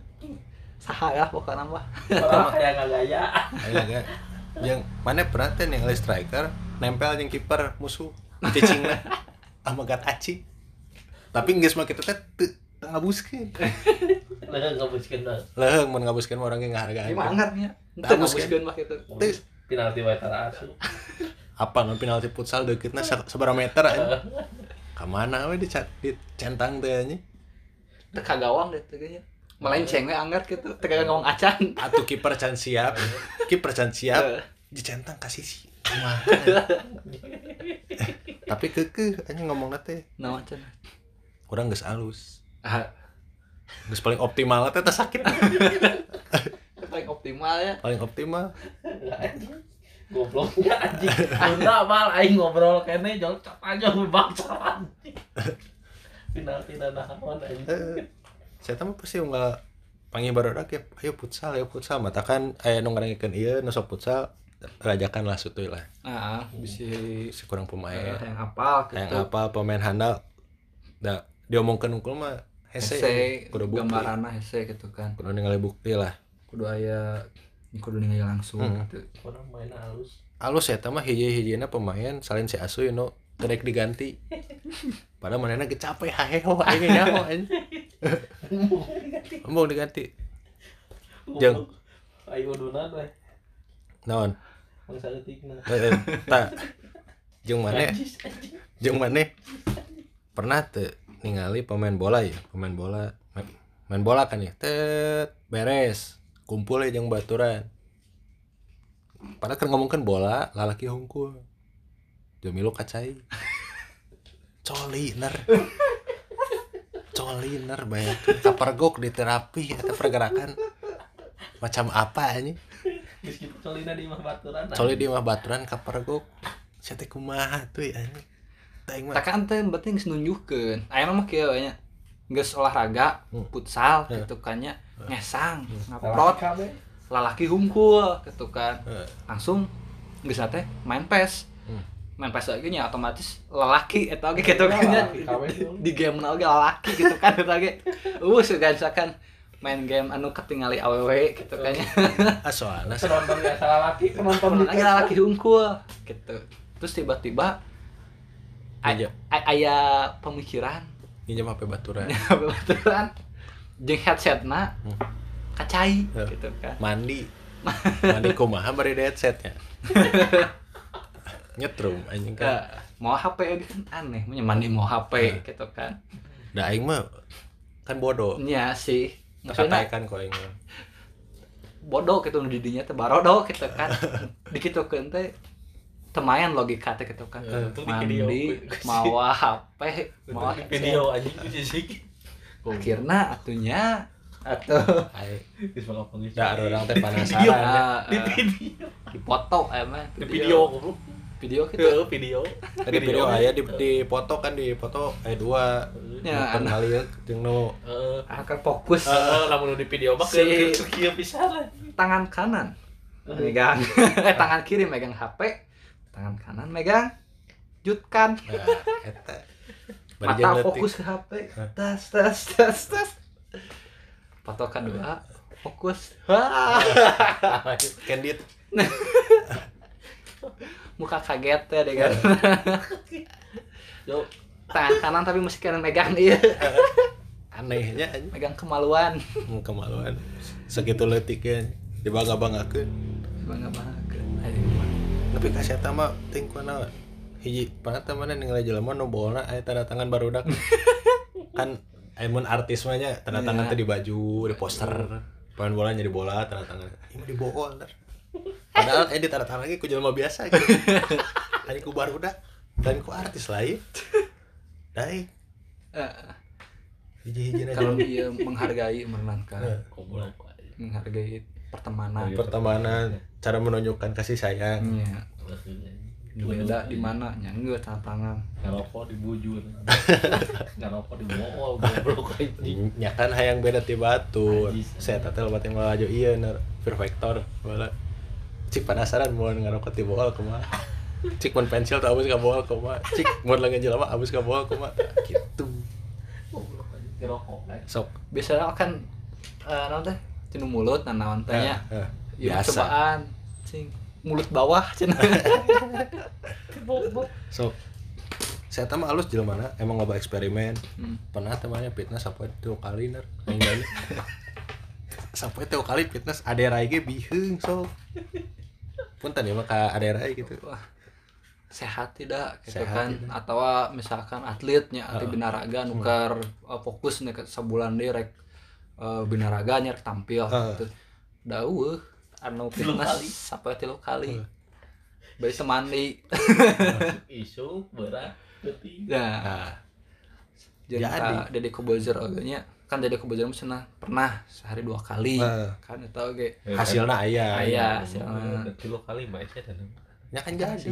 Saha ya pokoknya mah. orang kayak nggak gaya Ayo ga. Yang mana pernah teh yang striker nempel yang kiper musuh cicing lah sama Gatachi. Tapi geus mah kita teh ngabuskeun. lah nggak buskin lah mun ngabuskeun mah orang ge ngahargaan. Ini mangarnya. Teu Tamus, ngabuskeun mah kitu. Teu penalti wae tarasu apa nu penalti futsal deukitna sa- sabaraha meter aja. Ka mana we dicat dicentang teh anjing. Teu ka gawang deh teh nya. Melenceng we anggar kitu. Teu ka gawang acan. Atuh kiper can siap. Kiper can siap. Dicentang kasih sih. Tapi kekeh anjing ngomongna teh. Naon cenah? Urang geus alus. Ah, Geus paling optimal teh teh sakit. paling optimal ya. paling optimal. goblok ya anjing Bunda mal aing ngobrol kene jauh cat aja bangsa anjing penalti dan naon anjing Eh, saya tahu pasti enggak panggil baru ya ayo futsal ayo futsal mata kan aya nu ngarengkeun ieu nu sok futsal rajakan lah sutuy lah Nah, bisa si kurang pemain yang apal gitu. yang apa pemain handal da diomongkeun unggul mah hese hese kudu bukti. gambaranna hese gitu kan. Kudu ningali bukti lah. Kudu aya kudu ningali langsung Hmm. gitu. Orang main halus alus ya mah hiji-hijina pemain salin si asu no terek diganti. Padahal manehna ge capek haheho aing nyaho anjing. Embung diganti. Jeung. ayo udunan weh naon? Bangsa etikna Eh, eh, tak jeung anjing. jeung maneh pernah teu ningali pemain bola ya pemain bola main, main bola kan ya. Tet beres kumpul ya jeung baturan. Padahal kan ngomongkan bola lalaki hungkul Jamilu kacai. Coliner coliner banyak kapergok di terapi atau pergerakan. Macam apa ini? Colina di mah baturan. Coli di mah baturan kapergok. Saya kumaha tuh ya ini Teuing mah tak kan teh penting geus nunjukeun aya mah kieu nya geus olahraga Hmm. futsal Ya. gitu kan nya. Ngesang Lalaki ngaprot. Lalaki hungkul gitu kan. Langsung geus teh main PES. Hmm. main PES lagi nya otomatis lelaki eta oge gitu kan nya. Lalaki di game oge lalaki gitu kan eta oge. Uh misalkan main game anu ketinggali awewe gitu kan nya. Ah soalnya penonton biasa laki penonton lagi laki hungkul gitu terus tiba-tiba aya pemikiran. Pinjam HP baturan. Betulan jeung headsetna Hmm. kacai Ya. gitu kan. Mandi. Mandi kumaha bari headsetnya? Nyetrum anjing Ka- kan mau HP kan aneh punya mandi mau HP gitu kan. Da aing mah kan bodoh. Nya sih. Maksudnya katakan kok aing bodoh gitu nu didinya teh barodo gitu kan. Dikitukeun teh temayan logika teh gitu kan. Eh, video. mandi mawa HP headset. video anjing ku sisik akhirnya atunya atau geus mangapung geus da orang teh Video. penasaran Ah, di ah, video. Dipoto emang di video. video gitu. Heuh, video. Di video aya di di foto kan di foto aya dua. Ya, anak. kali ya jeung nu akan fokus. Heeh, lamun di video mah kieu pisan lah. tangan kanan. Megang. Eh tangan kiri megang HP tangan kanan megang jutkan. Nah mata fokus ke HP tas tas tas tas. Foto kedua fokus. Wah, candid. Muka kaget ya deh kan. Tangan kanan tapi mesti kanan megang iya. Anehnya megang kemaluan. Kemaluan. Segitu leutiknya dibangga-banggakeun. Bangga banget tapi kasih mah ting kuana hiji pernah teman ningali jelema nu bolna aya tanda tangan barudak kan amun artis mah nya tanda tangan Iya. teh di baju di poster. Pemain bola jadi bola tanda tangan. Ini di bogor ntar. Padahal eh di tanda tangan lagi ku jelema biasa gitu. Tadi ku barudak dan ku artis lain. Dai. Eh, hiji-hiji kalau dia menghargai menenangkan. Eh, menghargai pertemanan. Pertemanan cara menunjukkan kasih sayang. Iya. beda di mana? Nyangga tanda tangan. Ngerokok di bujur. Ngerokok di bool goblok. Anjing. nya kan hayang beda ti batur. Anjis. saya teh loba teh melaju ieu ner perfector bola cik penasaran mau ngarokot ti bool kumaha cik mun pensil teh abis ka bool kumaha cik mun lengan jelema abis ka bool kumaha gitu. Ngerokok sok. Biasanya kan eh naon teh? Cinu mulut nah naon teh nya Ieu biasa. cobaan cing mulut bawah cenah. Sok saya teh mah alus jelema emang loba eksperimen. Hmm. pernah temannya fitness sampai tuh kali ner. Sampai tuh kali fitness. Ada rai ge biheung sok punten ya mah ada rai gitu. Wah, sehat tidak gitu Sehat kan? tidak. atau misalkan atletnya atlet Heeh. binaraga nukar uh, fokus nih ke sebulan deh rek uh, binaraga nya rek tampil Heeh. gitu. Dawuh anu Tilu fitness. Kali. sampai tilu kali? Bayi semandi. Isu berat penting. nah nah jadi Jadi. ka Deddy Kobuzer ogenya kan Deddy Kobuzer pernah pernah sehari dua kali Heeh. kan itu oge hasilnya ayah Aya, Udah hasilna. kilo kali mbak Isya dan ya kan jadi.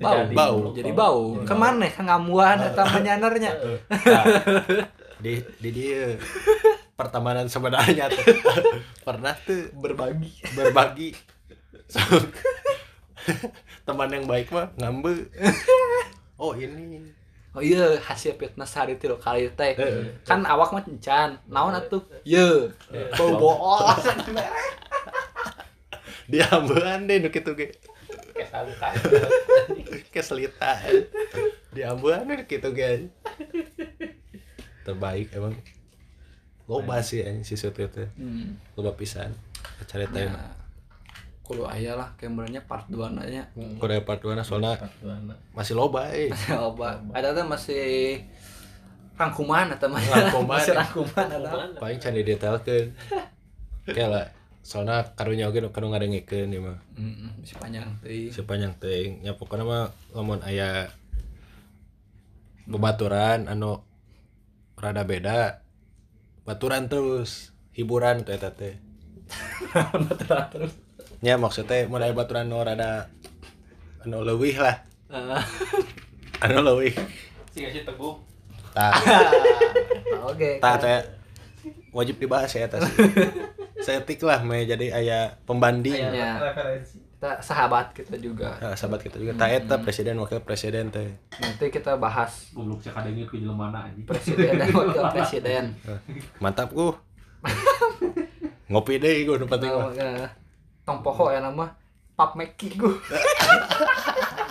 Bau jadi. Bau. jadi bau. ke mana kan ngamuan atau menyanernya di di dia pertemanan sebenarnya tuh. Pernah tuh. Berbagi. Berbagi. Sok. teman yang baik mah ngambil oh ini. Oh iya hasil fitness hari tilu kali teh. Kan awak mah encan naon atuh? Ye bau boos diambean deh nu kitu ge. Kayak sangka keselita diambean nu kitu ge. Terbaik emang loba sih anjing si Suti teh hmm. loba pisan carita ya, kudu aya lah kameranya part 2 nanya Korea part 2 soalnya Patuana. masih loba eh. Coba ada tuh masih rangkuman atau masih Rangkuman. masih rangkuman atau paling can didetailkeun kayak lah soalnya karunya nu kanu ngadengikeun ieu mah. Mm, masih panjang teh. Sepanjang teuing nya pokokna mah lamun aya bebaturan anu rada beda baturan terus hiburan tuh eta teh. Terus. Nya maksudnya mun aya baturan nu rada anu leuwih lah. Ah. anu leuwih. Si si teguh tah oke. Tah teh. Wajib dibahas ya eta sih seetik lah mah jadi aya pembanding. Aya. Ya. referensi kita sahabat kita juga. Nah, sahabat kita juga. Tak eta presiden wakil presiden teh. Nanti kita bahas goblok cek adanya ke jelema anjing? presiden dan wakil presiden. Mantap ku ngopi deh gue nu penting tong poho ya nama. Pap meki gue